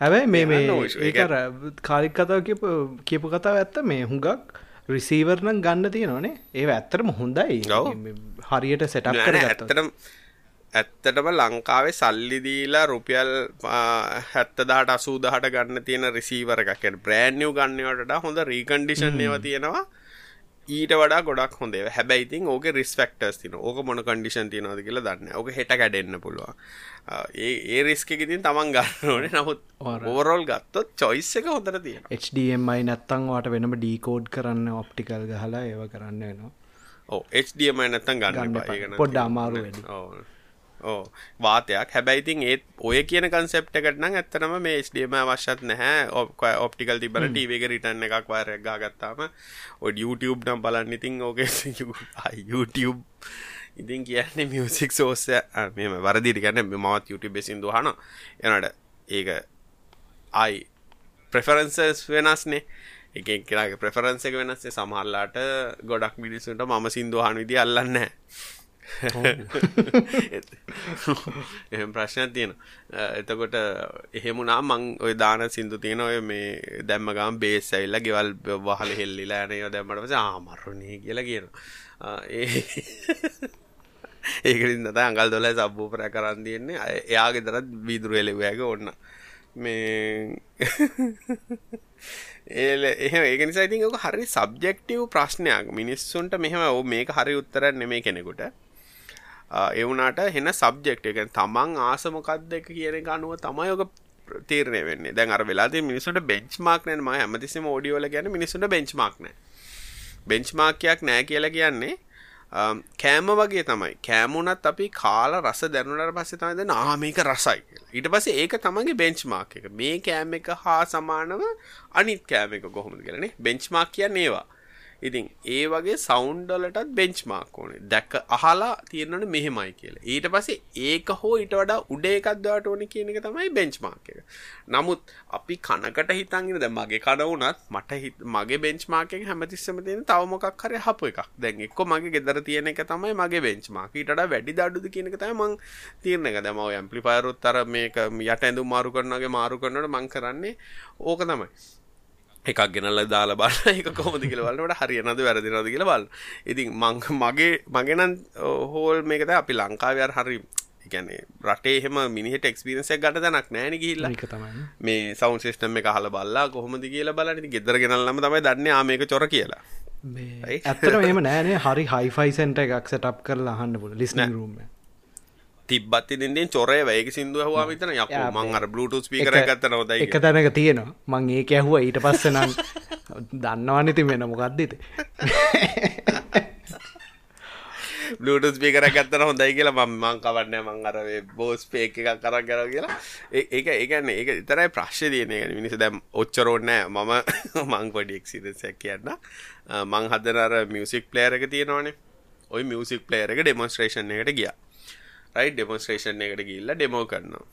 හැබැයි මේ මේ ඒකර කාලික් කතාව කියපු කතාව ඇත්ත මේ හුඟක් රිසීවර්නම් ගන්න තියෙනනේ ඒ ඇත්තරම හොඳයි. හරියට සෙටක් කර ඇත්තරම් ඇත්තටම ලංකාවේ සල්ලි දීලා රුපියල් හැත්තදාට අසූදහට ගන්න තියෙන රිසීවර එකක්. බ්‍රෑන්්නියව ගන්නවට හොඳ රීකන්ඩිෂන් ඒව තියෙනවා. ඊට වඩා ගොඩක් හොඳේ හැබැයිතින් ඕක රිස්ෆෙක්ටර්ස් තින ඕක මොන කන්ඩිෂන් තියනවද කියලා දන්න ඕක හෙට කැඩෙන්න්න පුළුවන්. ඒ ඒ රිස්කෙකිතින් තමන් ගන්න ඕනේ. නමුත් ඕවරෝල් ගත්තොත් චොයිස් එක හොඳර තියෙන HDMI නැත්තං වාට වෙනම ඩීකෝඩ් කරන්න ඔප්ටිකල් ගහලා ඒව කරන්න වෙනවා. ඕ HDMI නැත්තන් ගන්න පොඩ්ඩ අමාරු වැඩි ඕ වාතයක්. හැබැයිතින් ඒත් ඔය කියන කන්සෙප්ට එකටනම් ඇත්තනම මේ ස්ඩම අවශ්‍යත් නැහැ. ඔක් ඔප්ටිකල් තිබල ටීවක රිටන්න එකක් වාරයක් ගා ගත්තාම ඔඩ YouTube නම් බලන්න ඉතින් ඕක YouTube ඉතින් කියන්නේ මියසික් සෝසය මෙම වරදිරි ගැන මවත් YouTube බෙසිදු හන එනට ඒක අයි ප්‍රෙෆරන්සස් වෙනස්නේ. එක කෙනගේ ප්‍රෙෆරන්ස එක වෙනස්සේ සමහල්ලාට ගොඩක් මිනිසුන්ට මම සිින්දුහන් විදි අල්ලන්න එහෙම ප්‍රශ්නයක් තියෙන එතකොට එහෙමුණා මං ඔය දාන සිින්දු තියෙන ඔය මේ දැම්ම ගම් බේස් ඇල්ල ගෙවල් වහල හෙල්ලිලා ඇනය දැම්මට පස ආමරුණේ කියලා කියන ඒ ඒකලින් නත අඟල් දොල සබ්බූපර කරන්න තියෙන්නේ. එයාගේ දරත් වීදුරු එලෙවෑක ඔන්න මේ ඒල එහ ඒක නිසා ඉතින් ඔක හරි සබ්ජෙක්ටව් ප්‍රශ්නයක්. මිනිස්සුන්ට මෙහෙම ඕ මේක හරි උත්තර නෙමේ කෙනෙකුට. එවුනාට හෙන සබ්ජෙක්් එක තමන් ආසමොකක්ද එක කියන එක අනුව තමයි ඔක තීරණය වෙන්නේ දැන් අර වෙලාදී මිනිසුන්ට බෙන්ච්මාර්ක් නෑ මම හැමතිස්සෙම ඔඩියෝ වල කියන්නේ මිනිසුන්ට බෙන්ච්මාර්ක් නෑ බෙන්ච්මාර්ක්යක් නෑ කියලා කියන්නේ කෑම වගේ තමයි කෑමුණත් අපි කාල රස දැනුනට පස්සේ තමයි දැන් ආ මේක රසයි කියලා. ඊට පස්සේ ඒක තමයිගේ බෙන්ච්මාර්ක් එක. මේ කෑම එක හා සමානව අනිත් කෑම එක කොහොමද කියලානේ. බෙන්ච්මාර්ක් කියන්නේ ඒවා. ඉතින් ඒ වගේ සෞන්්ඩලටත් බෙන්ච්මාක් ඕනේ. දැක්ක අහලා තියෙනට මෙහෙමයි කියලා. ඊට පස්සේ ඒක හෝ ඉට වඩා උඩේකක්දවාට ඕන කියන එක තමයි බෙන්ච්මාක් එක. නමුත් අපි කනකට හිතන්ගෙන ද මගේ කඩවුනත් මට හිත් මගේ බෙන්ච්මාක හැමතිස්සම තියෙන තවමොකක් හරි හප එකක්. දැන් එක්ක මගේ ගෙදර තියෙන එක තමයි මගේ බෙන්ච්මාක ඊට වැඩි දඩුද කියන එක තමයි මං තීරණ එක දැම ඇම්පලිපයරුත් අර මේක යට ඇඳු මාරු කරනගේ මාරු කරනට මං කරන්නේ ඕක තමයි. එකක් ගෙනල්ල දාලා බල එක කොමද කියලවලට හරියනද වැරදිනද කියල බල ඉතින් මං මගේ මගෙනන් හෝල් මේකද අපි ලංකාවයාර හරි ගැන රටේ එහෙම මිනිහට එක්ස්පිරන්සක් ගට තැනක් නෑන කියල්ලා මේ සෞන් සිස්ටම් එක හල බල්ලා කොහොමද කියලා බලට ගෙදර ගෙනල්ලම තමයි දන්න ආමක චොර කියලා. ඇත්තර මෙම නෑනේ හරි හයිෆයිසන්ට එකක් සටප් කරලා අහන්න පුල ලිස්න රුම තිබ්බත් ඉතින්ෙන් චොරේ වැයක සිින්දුව හවා විතන යක් මං අර බ්ලුටස් පිකර ගත්ත නොද එක තැනක තියෙනවා. මං ඒක ඇහුව ඊට පස්ස නම්. දන්නවානිති වෙන මොකක්දීත බ්ලුටස් පිකර ගත්තන හොඳයි කියලා මං කවන්න මං අර බෝස් පේක එකක් කර කර කියලා. ඒක ඒකන්න ඒක ඉතරයි ප්‍රශ්්‍ය තියනය මිනිස දැම් ඔච්චරෝන්නෑ මම මං පොඩික් සිදසැක් කියන්න. මං හදනර මියසික් ප්ලේර් එක තියෙනවානේ. ඔයි මියසික් ප්ලේර් එක ඩෙමොස්ට්‍රේෂන් එකට ගියා රයි ඩෙමොස්ට්‍රේෂන් එකට ගිල්ල ඩෙමෝ කරනවා.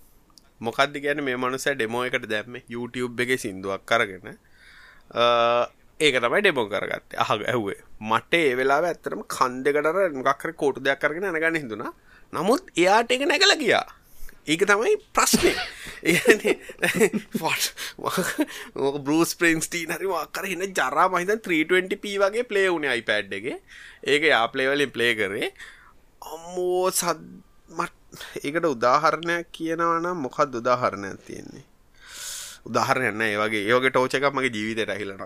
මොකක්ද ගැන මේ මනුස ඩෙමෝ එකට දැම්ම. YouTube එක සිින්දුවක් කරගෙන ඒක තමයි ඩෙමෝ කරගත්ත. අහ ඇහුවේ. මට ඒ වෙලා ඇත්තරම කන්දෙකටර මොකක්කර කෝටු දෙයක් කරගෙන නැගන්න හිදුනා නමුත් එයාට එක නැකල ගියා. ඒක තමයි ප්‍රශ්නය ඕක බෘස් ප්‍රින්ස්ටී හරි කර එන්න ජරා මහිතන් 320p වගේ ප්ලේ වුණ iPad එක. ඒක යා ප්ලේවලින් ප්ලේ කරේ. අම්මෝ සද්ද මට ඒකට උදාහරණයක් කියනවනම් මොකක්ද උදාහරණයක් තියෙන්නේ? උදාහරණයන්න ඒ වගේ ඒවගේ ටෝච එකක් මගේ ජීවිතයට ඇහිලන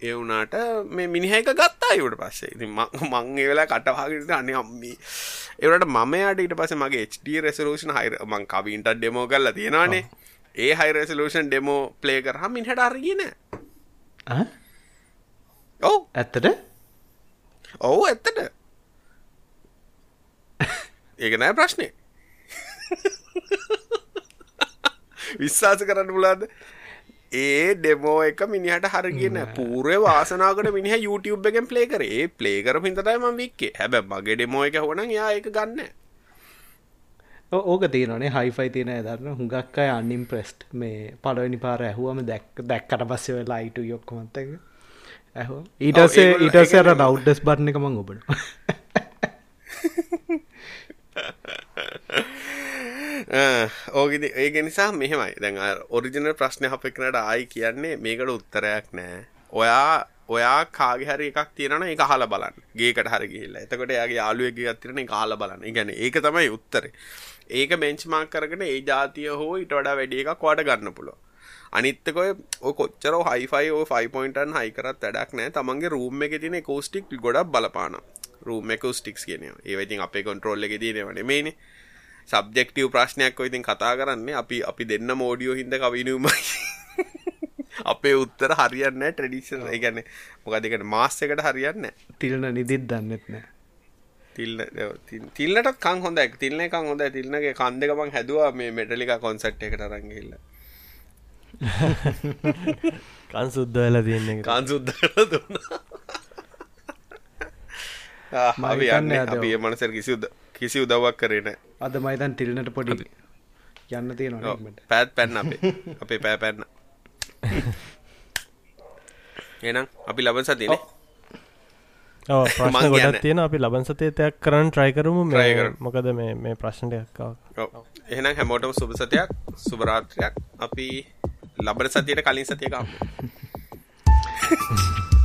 ඒ වුනාට මේ මිනිහක ගත්තා ඉවට පස්සේ. ඉති මං ඒ වෙලා කටවාගට අන්න අම්මි. ඒවට මම යට ඊට පස මගේ HD රෙසලූෂන් හයිර මං කවින්ට ඩෙමෝ කරලා තියෙනවානේ. ඒ හයි රෙසලූෂන් ඩෙමෝ ප්ලේ කරහ මිනිහට අරගෙන ඔව්. ඇත්තට? ඔවු ඇත්තට ඒක නෑ ප්‍රශ්නය විශ්වාස කරන්න පුලාද ඒ ඩෙමෝ එක මිනිහට හරගෙන පූරය වාසනාකට මිනිහ YouTube එකෙන් ප්ලේ කරේ. ප්ලේ කර පින්තටයි ම වික්කේ. හැබ මගේ ඩෙමෝ එක හොන යා එක ගන්න. ඕක තියනේ හයිෆයි තියන දරන්න හුඟක් අය අන්නිම් ප්‍රෙස්ට් මේ පලවනි පාර ඇහුවම දැක් දැක්කට පස්සේ වෙලා අයිට යොක්කොමත්තක ඇහ ඊටසේ ඊටසර රව්ඩස් බරණ එක මං ඔබට ඕගෙද ඒක නිසා මෙහෙමයි. දැන් ඔරිජිනල් ප්‍රශ්න අපක්නට ආයි කියන්නේ මේකට උත්තරයක් නෑ. ඔයා ඔයා කාගහරි එකක් තියෙන එක හල බලන්න. ගේකට හරි ගිහිල්ලා. එතකොට යාගේ යාලුවගේ අත්තිරන කාල බලන්න. ගැන ඒක තමයි උත්තරේ. ඒක බෙන්ච්මාක් කරගෙන ඒ ජාතිය හෝ ඉට වඩා වැඩි එකක් වාට ගන්න පුළුව අනිත්තකොය කොච්චර හයිෆයි ඕ 5පොයින්ටන් හයිකරත් වැඩක් නෑ. තමන්ගේ රූම් එක තින කෝස්ටික් ගොඩක් බලපාන රූම් එකකෝස්ටික්ස් කියන ඒවයිතින් අපේ කොන්ට්‍රෝල්ල එක දීනවන මේනේ සබ්ජෙක්ටව ප්‍රශ්නයක් ඉතින් කතා කරන්නේ. අපි අපි දෙන්න මෝඩියෝ හිද කවිනුමයි අපේ උත්තර හරියන්න ට්‍රඩිෂන් ගැන මොකදකට මාස් එකට හරියන්න තිල්න නිදිත් දන්නෙත් නෑ තිල්න තිල්ලට කං හොඳ තිල්න එකක් හොඳ තිල්නගේ කන්දකමක් හැදවා මේ මෙටලික කොන්සට් එකට රංගිල්ල කන් සුද්ද වෙලා තියන්නේ කන් සුද්ද දුන්න. අපි යන්න. අපි මනසර කිසිුද කිසි උදව්වක් කරන අද මයිතන් තිල්නට පොඩි යන්න තියෙනවා පැත් පැන්න අපේ. අපේ පෑ පැන්න. එනම් අපි ලබන් සතින ප්‍රශ්න ගොඩක් තියෙන අපි ලබන් සතේතයක් කරන්න ට්‍රයි කරමු. මොකද මේ මේ ප්‍රශ්නටයක් එහෙනම් හැමෝටම සුභ සතයක් සුභරාත්‍රයක් අපි ලබන සතියට කලින් සතියක